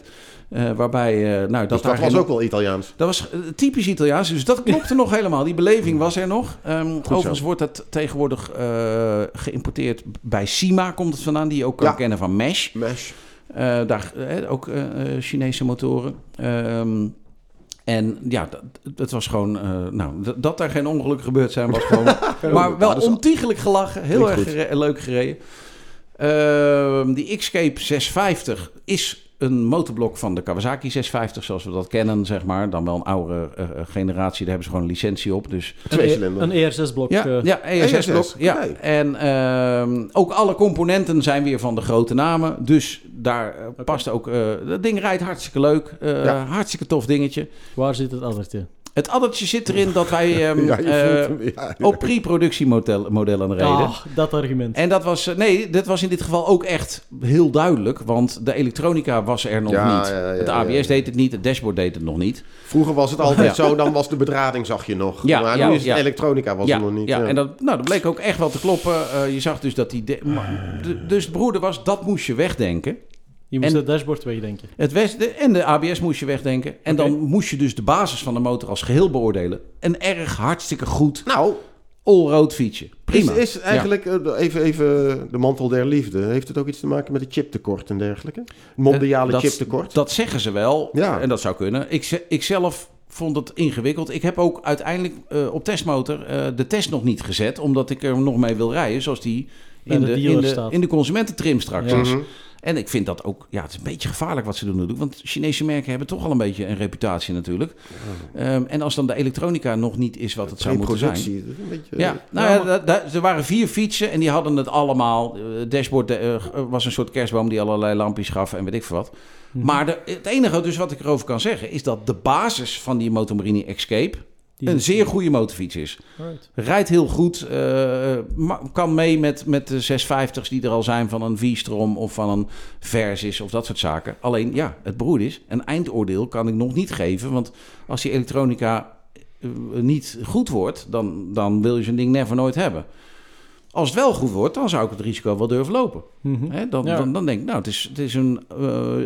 [SPEAKER 1] Eh, waarbij, eh, nou, dat,
[SPEAKER 2] Dus dat was
[SPEAKER 1] geen-
[SPEAKER 2] ook wel Italiaans.
[SPEAKER 1] dat was eh, typisch Italiaans, dus dat klopte nog helemaal. Die beleving was er nog. Ehm, overigens
[SPEAKER 2] zo.
[SPEAKER 1] wordt dat tegenwoordig eh, geïmporteerd bij Sima, komt het vandaan, die je ook kan
[SPEAKER 2] Ja.
[SPEAKER 1] kennen van Mesh.
[SPEAKER 2] Mesh.
[SPEAKER 1] Eh, daar ook Chinese motoren. Ehm, en ja, dat, dat was gewoon... eh, nou, dat, daar geen ongelukken gebeurd zijn, was gewoon... maar wel
[SPEAKER 2] dat is-
[SPEAKER 1] ontiegelijk gelachen. Heel erg gere- leuk gereden. Ehm, die X-Cape 650 is een motorblok van de Kawasaki 650, zoals we dat kennen, zeg maar. Dan wel een oudere eh, eh, generatie, daar hebben ze gewoon een licentie op. Dus
[SPEAKER 2] Twee
[SPEAKER 3] Een,
[SPEAKER 2] cilinder.
[SPEAKER 3] een ERS-blok.
[SPEAKER 1] ja,
[SPEAKER 3] eh,
[SPEAKER 1] ja ESS-blok.
[SPEAKER 2] ESS,
[SPEAKER 1] Ja. En ehm, ook alle componenten zijn weer van de grote namen. Dus daar past ook... eh, dat ding rijdt hartstikke leuk. eh,
[SPEAKER 2] Ja.
[SPEAKER 1] Hartstikke tof dingetje.
[SPEAKER 3] Waar zit het addertje?
[SPEAKER 1] Het addertje zit erin dat wij ehm,
[SPEAKER 2] ja,
[SPEAKER 1] eh,
[SPEAKER 2] ja.
[SPEAKER 1] op pre-productiemodellen modellen reden.
[SPEAKER 3] Ah, dat argument.
[SPEAKER 1] En dat was... eh, nee, dit was in dit geval ook echt heel duidelijk. Want de elektronica was er nog
[SPEAKER 2] Ja,
[SPEAKER 1] niet.
[SPEAKER 2] ja, ja,
[SPEAKER 1] het ABS
[SPEAKER 2] ja.
[SPEAKER 1] deed het niet. Het dashboard deed het nog niet.
[SPEAKER 2] Vroeger was het altijd
[SPEAKER 1] Ja.
[SPEAKER 2] zo, dan was de bedrading, zag je nog.
[SPEAKER 1] Ja,
[SPEAKER 2] maar
[SPEAKER 1] ja,
[SPEAKER 2] nu is het
[SPEAKER 1] ja.
[SPEAKER 2] elektronica, was
[SPEAKER 1] ja,
[SPEAKER 2] er nog niet.
[SPEAKER 1] Ja, en dat, nou, dat bleek ook echt wel te kloppen. Eh, je zag dus dat die... de- maar- de- dus het broeder was, dat moest je wegdenken.
[SPEAKER 3] Je moest
[SPEAKER 1] en-
[SPEAKER 3] het dashboard wegdenken.
[SPEAKER 1] Het West, de, en de ABS moest je wegdenken. En dan moest je dus de basis van de motor als geheel beoordelen. Een erg hartstikke goed
[SPEAKER 2] Nou,
[SPEAKER 1] all-road fietsje. Prima.
[SPEAKER 2] is, is eigenlijk eh, even, even de mantel der liefde. Heeft het ook iets te maken met het chiptekort en dergelijke? Mondiale
[SPEAKER 1] Eh, dat,
[SPEAKER 2] chiptekort?
[SPEAKER 1] Dat zeggen ze wel.
[SPEAKER 2] Ja.
[SPEAKER 1] En dat zou kunnen. Ik, ik zelf vond het ingewikkeld. Ik heb ook uiteindelijk eh, op testmotor eh, de test nog niet gezet. Omdat ik er nog mee wil rijden. Zoals die in
[SPEAKER 3] de
[SPEAKER 1] in de,
[SPEAKER 3] staat.
[SPEAKER 1] in de consumententrim straks
[SPEAKER 3] Ja.
[SPEAKER 1] is.
[SPEAKER 2] Mhm.
[SPEAKER 1] En ik vind dat ook, ja, het is een beetje gevaarlijk wat ze doen natuurlijk. Want Chinese merken hebben toch al een beetje een reputatie natuurlijk. Ehm, en als dan de elektronica nog niet is wat het zou moeten zijn.
[SPEAKER 2] Beetje,
[SPEAKER 1] Ja, nou ja, da- da- er waren vier fietsen en die hadden het allemaal. Eh, Het dashboard eh, was een soort kerstboom die allerlei lampjes gaf en weet ik veel wat. Maar de, het enige dus wat ik erover kan zeggen is dat de basis van die Motomorini Escape
[SPEAKER 3] Die-
[SPEAKER 1] een zeer goede motorfiets is. Rijdt heel goed, eh, kan mee met, met de 650's die er al zijn van een V-Strom of van een Versys of dat soort zaken. Alleen ja, het beroerd is, een eindoordeel kan ik nog niet geven, want als die elektronica eh, niet goed wordt, dan, dan wil je zo'n ding never nooit hebben. Als het wel goed wordt, dan zou ik het risico wel durven lopen.
[SPEAKER 3] Mhm.
[SPEAKER 1] Hè? Dan,
[SPEAKER 3] Ja.
[SPEAKER 1] dan, dan denk ik, nou, het is, het is een...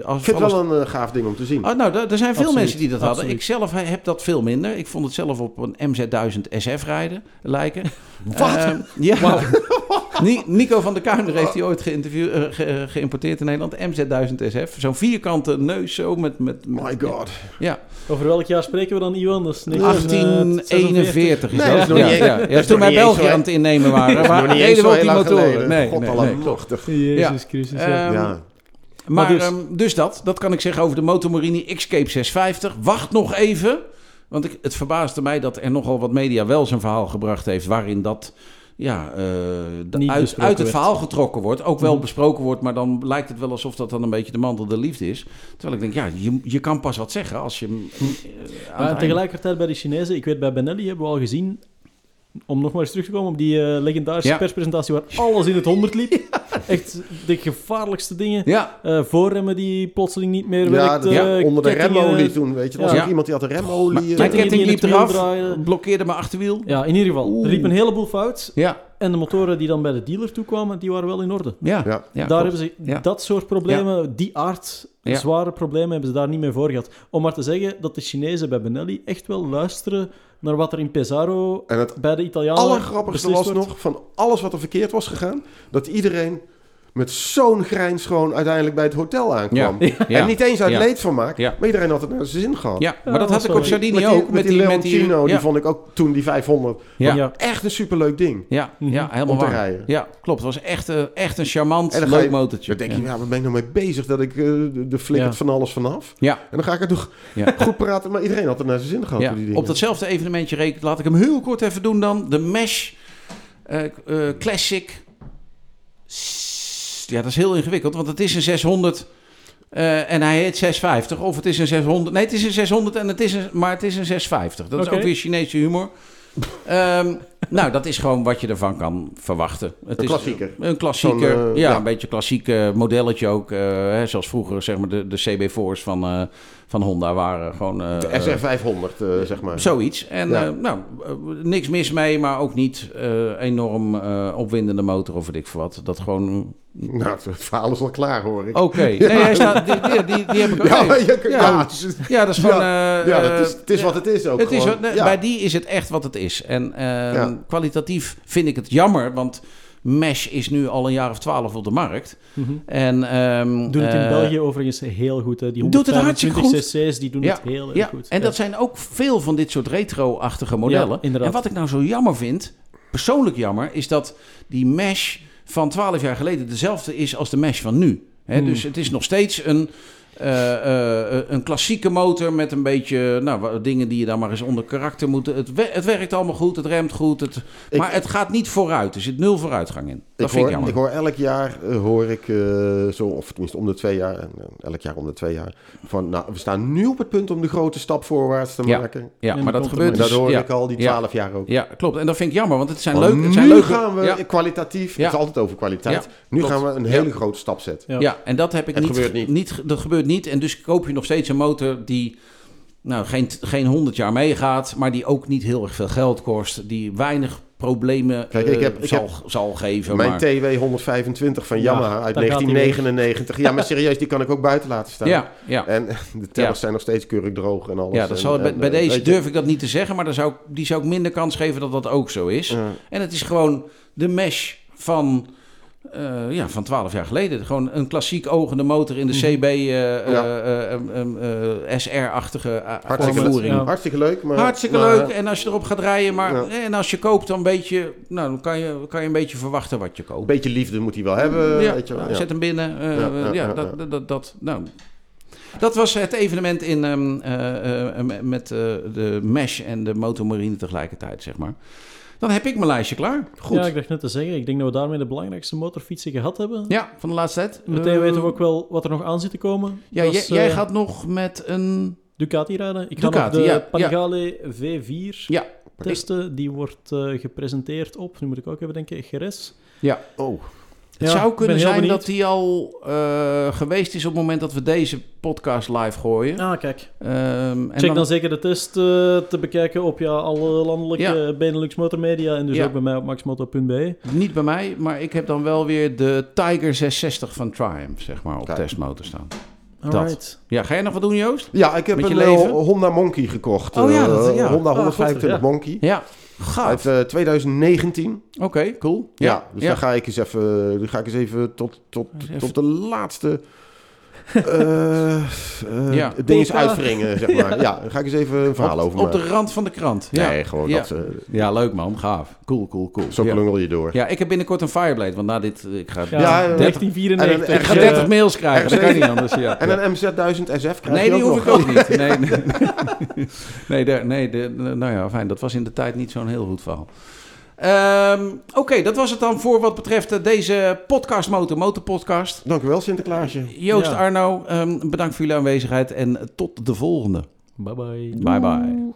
[SPEAKER 1] als,
[SPEAKER 2] Ik vind het wel een eh, gaaf ding om te zien.
[SPEAKER 1] Oh, nou, er er zijn veel
[SPEAKER 3] Absoluut,
[SPEAKER 1] mensen die dat hadden.
[SPEAKER 3] absoluut.
[SPEAKER 1] Ik zelf heb dat veel minder. Ik vond het zelf op een MZ1000 SF rijden lijken.
[SPEAKER 2] Wat?
[SPEAKER 1] Ehm, ja. Ni- Nico van der Kuinder heeft die ooit geïnterview- eh, ge- geïmporteerd in Nederland. MZ1000 SF. Zo'n vierkante neus zo met... met, met
[SPEAKER 2] My god.
[SPEAKER 1] Ja,
[SPEAKER 3] Over welk jaar spreken we dan, Iwan? Dat is
[SPEAKER 1] 1841 is
[SPEAKER 2] Nee,
[SPEAKER 1] dat.
[SPEAKER 2] is nog
[SPEAKER 1] ja,
[SPEAKER 2] niet-
[SPEAKER 1] ja.
[SPEAKER 2] dat
[SPEAKER 1] Ja,
[SPEAKER 2] is
[SPEAKER 1] toen wij België aan het innemen waren. Waar
[SPEAKER 2] niet eens
[SPEAKER 1] reden
[SPEAKER 2] zo
[SPEAKER 1] we ook
[SPEAKER 2] heel
[SPEAKER 1] die
[SPEAKER 2] lang
[SPEAKER 1] motoren.
[SPEAKER 2] geleden.
[SPEAKER 1] Nee,
[SPEAKER 2] God
[SPEAKER 1] nee, nee.
[SPEAKER 3] Jezus. Christus. ja.
[SPEAKER 1] Ehm,
[SPEAKER 2] Ja.
[SPEAKER 1] Maar,
[SPEAKER 3] Maar
[SPEAKER 1] dus,
[SPEAKER 3] dus-
[SPEAKER 1] dus dat, dat kan ik zeggen over de Motomorini Escape 650. Wacht nog even, want ik, het verbaasde mij dat er nogal wat media wel zijn verhaal gebracht heeft... waarin dat ja, eh, de- uit, uit het
[SPEAKER 3] werd.
[SPEAKER 1] verhaal getrokken wordt. Ook wel
[SPEAKER 3] Mhm.
[SPEAKER 1] besproken wordt, maar dan lijkt het wel alsof dat dan een beetje de mantel de liefde is. Terwijl ik denk, ja, je, je kan pas wat zeggen als je... eh,
[SPEAKER 3] Maar tegelijkertijd bij de Chinezen, ik weet bij Benelli hebben we al gezien, om nog maar eens terug te komen op die eh, legendarische
[SPEAKER 1] Ja.
[SPEAKER 3] perspresentatie waar alles in het honderd liep. Echt de gevaarlijkste dingen.
[SPEAKER 1] Ja,
[SPEAKER 3] Eh, voorremmen die plotseling niet meer
[SPEAKER 2] dat-
[SPEAKER 1] ja,
[SPEAKER 2] onder de remolie toen, weet je. Er was
[SPEAKER 3] Ja.
[SPEAKER 2] ook iemand die had een
[SPEAKER 1] maar
[SPEAKER 2] remolie.
[SPEAKER 1] mijn
[SPEAKER 2] eh,
[SPEAKER 1] ketting
[SPEAKER 3] in
[SPEAKER 1] liep eraf,
[SPEAKER 3] draaien.
[SPEAKER 1] blokkeerde mijn achterwiel.
[SPEAKER 3] Ja, in ieder geval.
[SPEAKER 1] Oeh.
[SPEAKER 3] Er liep een heleboel fout.
[SPEAKER 1] Ja,
[SPEAKER 3] En de motoren die dan bij de dealer toekwamen, die waren wel in orde.
[SPEAKER 1] ja,
[SPEAKER 2] Ja.
[SPEAKER 1] ja.
[SPEAKER 3] daar
[SPEAKER 1] klopt.
[SPEAKER 3] hebben ze
[SPEAKER 1] Ja.
[SPEAKER 3] dat soort problemen, die aard,
[SPEAKER 1] Ja.
[SPEAKER 3] zware problemen, hebben ze daar niet meer voor gehad. Om maar te zeggen dat de Chinezen bij Benelli echt wel luisteren naar wat er in Pesaro
[SPEAKER 2] En het
[SPEAKER 3] bij de Italianen
[SPEAKER 2] allergrappigste was nog, van alles wat er verkeerd was gegaan, dat iedereen met zo'n grijns gewoon uiteindelijk bij het hotel aankwam.
[SPEAKER 1] Ja. Ja.
[SPEAKER 2] En niet eens uit
[SPEAKER 1] Ja.
[SPEAKER 2] leedvermaak,
[SPEAKER 1] Ja.
[SPEAKER 2] maar iedereen had het naar zijn zin gehad.
[SPEAKER 1] Ja, maar dat had ik op Sardinië
[SPEAKER 2] met die,
[SPEAKER 1] ook.
[SPEAKER 2] met die Leoncino, die
[SPEAKER 1] ja.
[SPEAKER 2] vond ik ook toen die 500
[SPEAKER 1] Ja.
[SPEAKER 3] Ja.
[SPEAKER 2] echt een superleuk ding.
[SPEAKER 1] Ja,
[SPEAKER 3] Mhm.
[SPEAKER 1] ja helemaal
[SPEAKER 2] Om te
[SPEAKER 1] waar.
[SPEAKER 2] rijden.
[SPEAKER 1] Ja, klopt. Het was echt, eh, echt een charmant,
[SPEAKER 2] En dan
[SPEAKER 1] leuk
[SPEAKER 2] je-
[SPEAKER 1] motortje.
[SPEAKER 2] Dan denk
[SPEAKER 1] ja.
[SPEAKER 2] je, ja, waar ben ik nou mee bezig? Dat ik eh, de, flikkert
[SPEAKER 3] Ja.
[SPEAKER 2] van alles vanaf.
[SPEAKER 1] Ja,
[SPEAKER 2] En dan ga ik er toch
[SPEAKER 1] ja.
[SPEAKER 2] goed praten. Maar iedereen had het naar zijn zin gehad. die dingen.
[SPEAKER 1] Op datzelfde evenementje rekent, laat ik hem heel kort even doen dan. De Mesh eh, eh, Classic. Ja, dat is heel ingewikkeld, want het is een 600 eh, en hij heet 650. Of het is een 600. Nee, het is een 600, en het is een, maar het is een 650. Dat is ook weer Chinese humor. Ehm, nou, dat is gewoon wat je ervan kan verwachten. Het
[SPEAKER 2] Een
[SPEAKER 1] is
[SPEAKER 2] klassieker.
[SPEAKER 1] Een klassieker.
[SPEAKER 2] Eh,
[SPEAKER 1] ja,
[SPEAKER 2] ja.
[SPEAKER 1] een beetje klassiek eh, modelletje ook. eh, hè, zoals vroeger zeg maar de, de CB4's van, eh, van Honda waren. Gewoon, eh,
[SPEAKER 2] De SR500, eh, zeg maar.
[SPEAKER 1] Zoiets. En
[SPEAKER 2] Ja.
[SPEAKER 1] eh, nou, eh, niks mis mee, maar ook niet eh, enorm eh, opwindende motor of weet ik veel wat. Dat gewoon...
[SPEAKER 2] Nou, het verhaal is al klaar, hoor ik.
[SPEAKER 1] Oké. Nee, hij staat, die, die, die, die heb ik ook.
[SPEAKER 2] Ja,
[SPEAKER 1] nee.
[SPEAKER 2] maar je-
[SPEAKER 1] Ja.
[SPEAKER 2] ja, het is-
[SPEAKER 1] Ja, dat is gewoon...
[SPEAKER 2] Ja,
[SPEAKER 1] eh, eh,
[SPEAKER 2] is, het is wat het is ook.
[SPEAKER 1] het is. Bij die is het echt wat het is. En eh,
[SPEAKER 2] Ja.
[SPEAKER 1] kwalitatief vind ik het jammer, want Mesh is nu al een jaar of twaalf op de markt.
[SPEAKER 3] Mhm.
[SPEAKER 1] En, ehm,
[SPEAKER 3] Doen het in
[SPEAKER 1] eh,
[SPEAKER 3] België overigens heel goed. Hè. Die
[SPEAKER 1] doet het hartstikke
[SPEAKER 3] 125 cc's, die doen
[SPEAKER 1] Ja,
[SPEAKER 3] het heel erg
[SPEAKER 1] Ja,
[SPEAKER 3] goed.
[SPEAKER 1] en
[SPEAKER 3] Ja.
[SPEAKER 1] dat zijn ook veel van dit soort retro-achtige modellen.
[SPEAKER 3] Ja, inderdaad.
[SPEAKER 1] en wat ik nou zo jammer vind, persoonlijk jammer, is dat die mesh van 12 jaar geleden dezelfde is als de mesh van nu. Hè,
[SPEAKER 3] Hmm.
[SPEAKER 1] Dus het is nog steeds een, een klassieke motor met een beetje nou, dingen die je dan maar eens onder karakter moeten. Het, het werkt allemaal goed, het remt goed, het, maar het gaat niet vooruit. Er zit nul vooruitgang in. Dat
[SPEAKER 2] ik
[SPEAKER 1] vind
[SPEAKER 2] hoor,
[SPEAKER 1] ik jammer.
[SPEAKER 2] ik hoor elk jaar, eh, hoor ik eh, zo, of tenminste om de twee jaar, en, eh, elk jaar om de twee jaar, van nou, we staan nu op het punt om de grote stap voorwaarts te
[SPEAKER 1] Ja.
[SPEAKER 2] maken.
[SPEAKER 1] ja,
[SPEAKER 3] En
[SPEAKER 1] maar dat
[SPEAKER 3] er
[SPEAKER 1] gebeurt
[SPEAKER 2] En dat
[SPEAKER 1] dus.
[SPEAKER 2] hoor
[SPEAKER 1] ja.
[SPEAKER 2] ik al die
[SPEAKER 1] Ja.
[SPEAKER 2] twaalf jaar ook.
[SPEAKER 1] Ja, klopt. En dat vind ik jammer, want het zijn
[SPEAKER 2] Want
[SPEAKER 1] leuke. Het zijn
[SPEAKER 2] nu
[SPEAKER 1] leuke
[SPEAKER 2] gaan we
[SPEAKER 1] ja.
[SPEAKER 2] kwalitatief,
[SPEAKER 1] Ja.
[SPEAKER 2] het is altijd over kwaliteit,
[SPEAKER 1] Ja,
[SPEAKER 2] nu
[SPEAKER 1] klopt.
[SPEAKER 2] gaan we een hele grote stap zetten.
[SPEAKER 3] Ja.
[SPEAKER 1] Ja. en dat heb ik niet,
[SPEAKER 2] gebeurt niet.
[SPEAKER 1] Dat gebeurt niet. En dus koop je nog steeds een motor die nou, geen, geen 100 jaar meegaat, maar die ook niet heel erg veel geld kost. Die weinig problemen
[SPEAKER 2] Kijk, ik
[SPEAKER 1] eh,
[SPEAKER 2] heb- ik
[SPEAKER 1] zal,
[SPEAKER 2] heb
[SPEAKER 1] zal geven.
[SPEAKER 2] Mijn
[SPEAKER 1] maar,
[SPEAKER 2] TW 125 van
[SPEAKER 3] Ja,
[SPEAKER 2] Yamaha uit
[SPEAKER 3] daar gaat hij
[SPEAKER 2] 1999. Ja, maar serieus, die kan ik ook buiten laten staan.
[SPEAKER 1] ja, ja.
[SPEAKER 2] En de tellers
[SPEAKER 1] Ja.
[SPEAKER 2] zijn nog steeds keurig droog en alles.
[SPEAKER 1] ja, dat
[SPEAKER 2] En-
[SPEAKER 1] zal, bij,
[SPEAKER 2] en,
[SPEAKER 1] bij
[SPEAKER 2] eh,
[SPEAKER 1] deze durf ik dat niet te zeggen, maar dan zou, die zou ik minder kans geven dat dat ook zo is.
[SPEAKER 2] ja.
[SPEAKER 1] En het is gewoon de mesh van eh, ja, van 12 jaar geleden. Gewoon een klassiek ogende motor in de. CB eh, eh,
[SPEAKER 2] Ja.
[SPEAKER 1] eh, eh, eh, eh, SR-achtige eh,
[SPEAKER 2] Hartstikke,
[SPEAKER 1] uitvoering.
[SPEAKER 3] Ja.
[SPEAKER 2] hartstikke leuk. Maar,
[SPEAKER 1] Hartstikke
[SPEAKER 2] maar-
[SPEAKER 1] leuk. En als je erop gaat rijden, maar
[SPEAKER 2] Ja.
[SPEAKER 1] en als je koopt, dan een beetje, nou, dan kan je, kan je een beetje verwachten wat je koopt.
[SPEAKER 2] Een beetje liefde moet hij wel hebben.
[SPEAKER 1] ja,
[SPEAKER 2] Weet je wel. Ja.
[SPEAKER 1] zet hem binnen. eh,
[SPEAKER 2] Ja,
[SPEAKER 1] ja,
[SPEAKER 2] ja, ja,
[SPEAKER 1] dat,
[SPEAKER 2] ja.
[SPEAKER 1] dat, dat, dat, nou. dat was het evenement in, ehm, eh, eh, met- eh, de Mesh en de Motomarine tegelijkertijd, zeg maar. Dan heb ik mijn lijstje klaar. Goed.
[SPEAKER 3] Ja,
[SPEAKER 1] Ja,
[SPEAKER 3] ik dacht net te zeggen, ik denk dat we daarmee de belangrijkste motorfietsen gehad hebben.
[SPEAKER 1] van de laatste tijd.
[SPEAKER 3] Meteen
[SPEAKER 1] Eh,
[SPEAKER 3] weten we ook wel wat er nog aan zit te komen.
[SPEAKER 1] Ja, jij,
[SPEAKER 3] eh,
[SPEAKER 1] gaat nog met een...
[SPEAKER 3] Ducati rijden. Ik ga
[SPEAKER 1] Ducati,
[SPEAKER 3] nog de
[SPEAKER 1] ja,
[SPEAKER 3] Panigale V4
[SPEAKER 1] Ja,
[SPEAKER 3] testen. Die wordt eh, gepresenteerd op, nu moet ik ook even denken, GRS.
[SPEAKER 2] Oh,
[SPEAKER 1] Het
[SPEAKER 3] Ja,
[SPEAKER 1] zou kunnen zijn
[SPEAKER 3] benieuwd.
[SPEAKER 1] dat die al eh, geweest is op het moment dat we deze podcast live gooien.
[SPEAKER 3] Ah, kijk.
[SPEAKER 1] Ehm, en
[SPEAKER 3] Check dan, zeker de test eh, te bekijken op ja, alle landelijke
[SPEAKER 1] Ja.
[SPEAKER 3] Benelux Motormedia en dus
[SPEAKER 1] Ja.
[SPEAKER 3] ook bij mij op maxmoto.be.
[SPEAKER 1] Niet bij mij, maar ik heb dan wel weer de Tiger 660 van Triumph, zeg maar, op
[SPEAKER 2] Kijk.
[SPEAKER 1] testmotor staan.
[SPEAKER 3] Alright.
[SPEAKER 1] Ja, ga jij nog wat doen, Joost?
[SPEAKER 2] Ja, ik heb een
[SPEAKER 1] leven?
[SPEAKER 2] eh, Honda Monkey gekocht.
[SPEAKER 1] Oh ja,
[SPEAKER 2] Eh,
[SPEAKER 1] dat- ja.
[SPEAKER 2] Honda
[SPEAKER 3] Ah,
[SPEAKER 2] 125
[SPEAKER 3] goed, ja.
[SPEAKER 2] Monkey.
[SPEAKER 1] Ja, gaaf.
[SPEAKER 2] Uit eh, 2019.
[SPEAKER 1] Oké, cool.
[SPEAKER 2] Ja, dus dan ga ik eens even, dan ga ik eens even tot, tot,
[SPEAKER 1] Even-
[SPEAKER 2] tot de laatste eh eh,
[SPEAKER 1] Ja.
[SPEAKER 2] dingen uitwringen, zeg maar. ja. ga ik eens even een verhaal
[SPEAKER 1] op,
[SPEAKER 2] over
[SPEAKER 1] op de rand van de krant. Ja,
[SPEAKER 2] Nee, gewoon
[SPEAKER 1] ja.
[SPEAKER 2] dat, eh,
[SPEAKER 1] ja leuk man, gaaf. Cool, cool, cool.
[SPEAKER 2] zo
[SPEAKER 1] ja.
[SPEAKER 2] klungel je door.
[SPEAKER 1] ja, ik heb binnenkort een Fireblade, want na dit, ik ga,
[SPEAKER 3] Ja,
[SPEAKER 2] Ja,
[SPEAKER 1] 30,
[SPEAKER 3] 1994.
[SPEAKER 2] en- en-
[SPEAKER 1] ik ga
[SPEAKER 2] eh,
[SPEAKER 1] 30 mails krijgen, dat kan
[SPEAKER 2] een-
[SPEAKER 1] niet anders. Ja.
[SPEAKER 2] En een MZ1000 SF krijg
[SPEAKER 1] Nee, die hoef
[SPEAKER 2] nog.
[SPEAKER 1] ik ook niet. Nee, nee, nee, nee de, nou ja, fijn. Dat was in de tijd niet zo'n heel goed verhaal. Ehm, Oké, dat was het dan voor wat betreft eh, deze podcast Motor, Motorpodcast.
[SPEAKER 2] Dank u wel, Sinterklaasje.
[SPEAKER 1] Joost,
[SPEAKER 3] Ja.
[SPEAKER 1] Arno, ehm, bedankt voor jullie aanwezigheid en tot de volgende.
[SPEAKER 3] Bye bye.
[SPEAKER 1] Bye bye.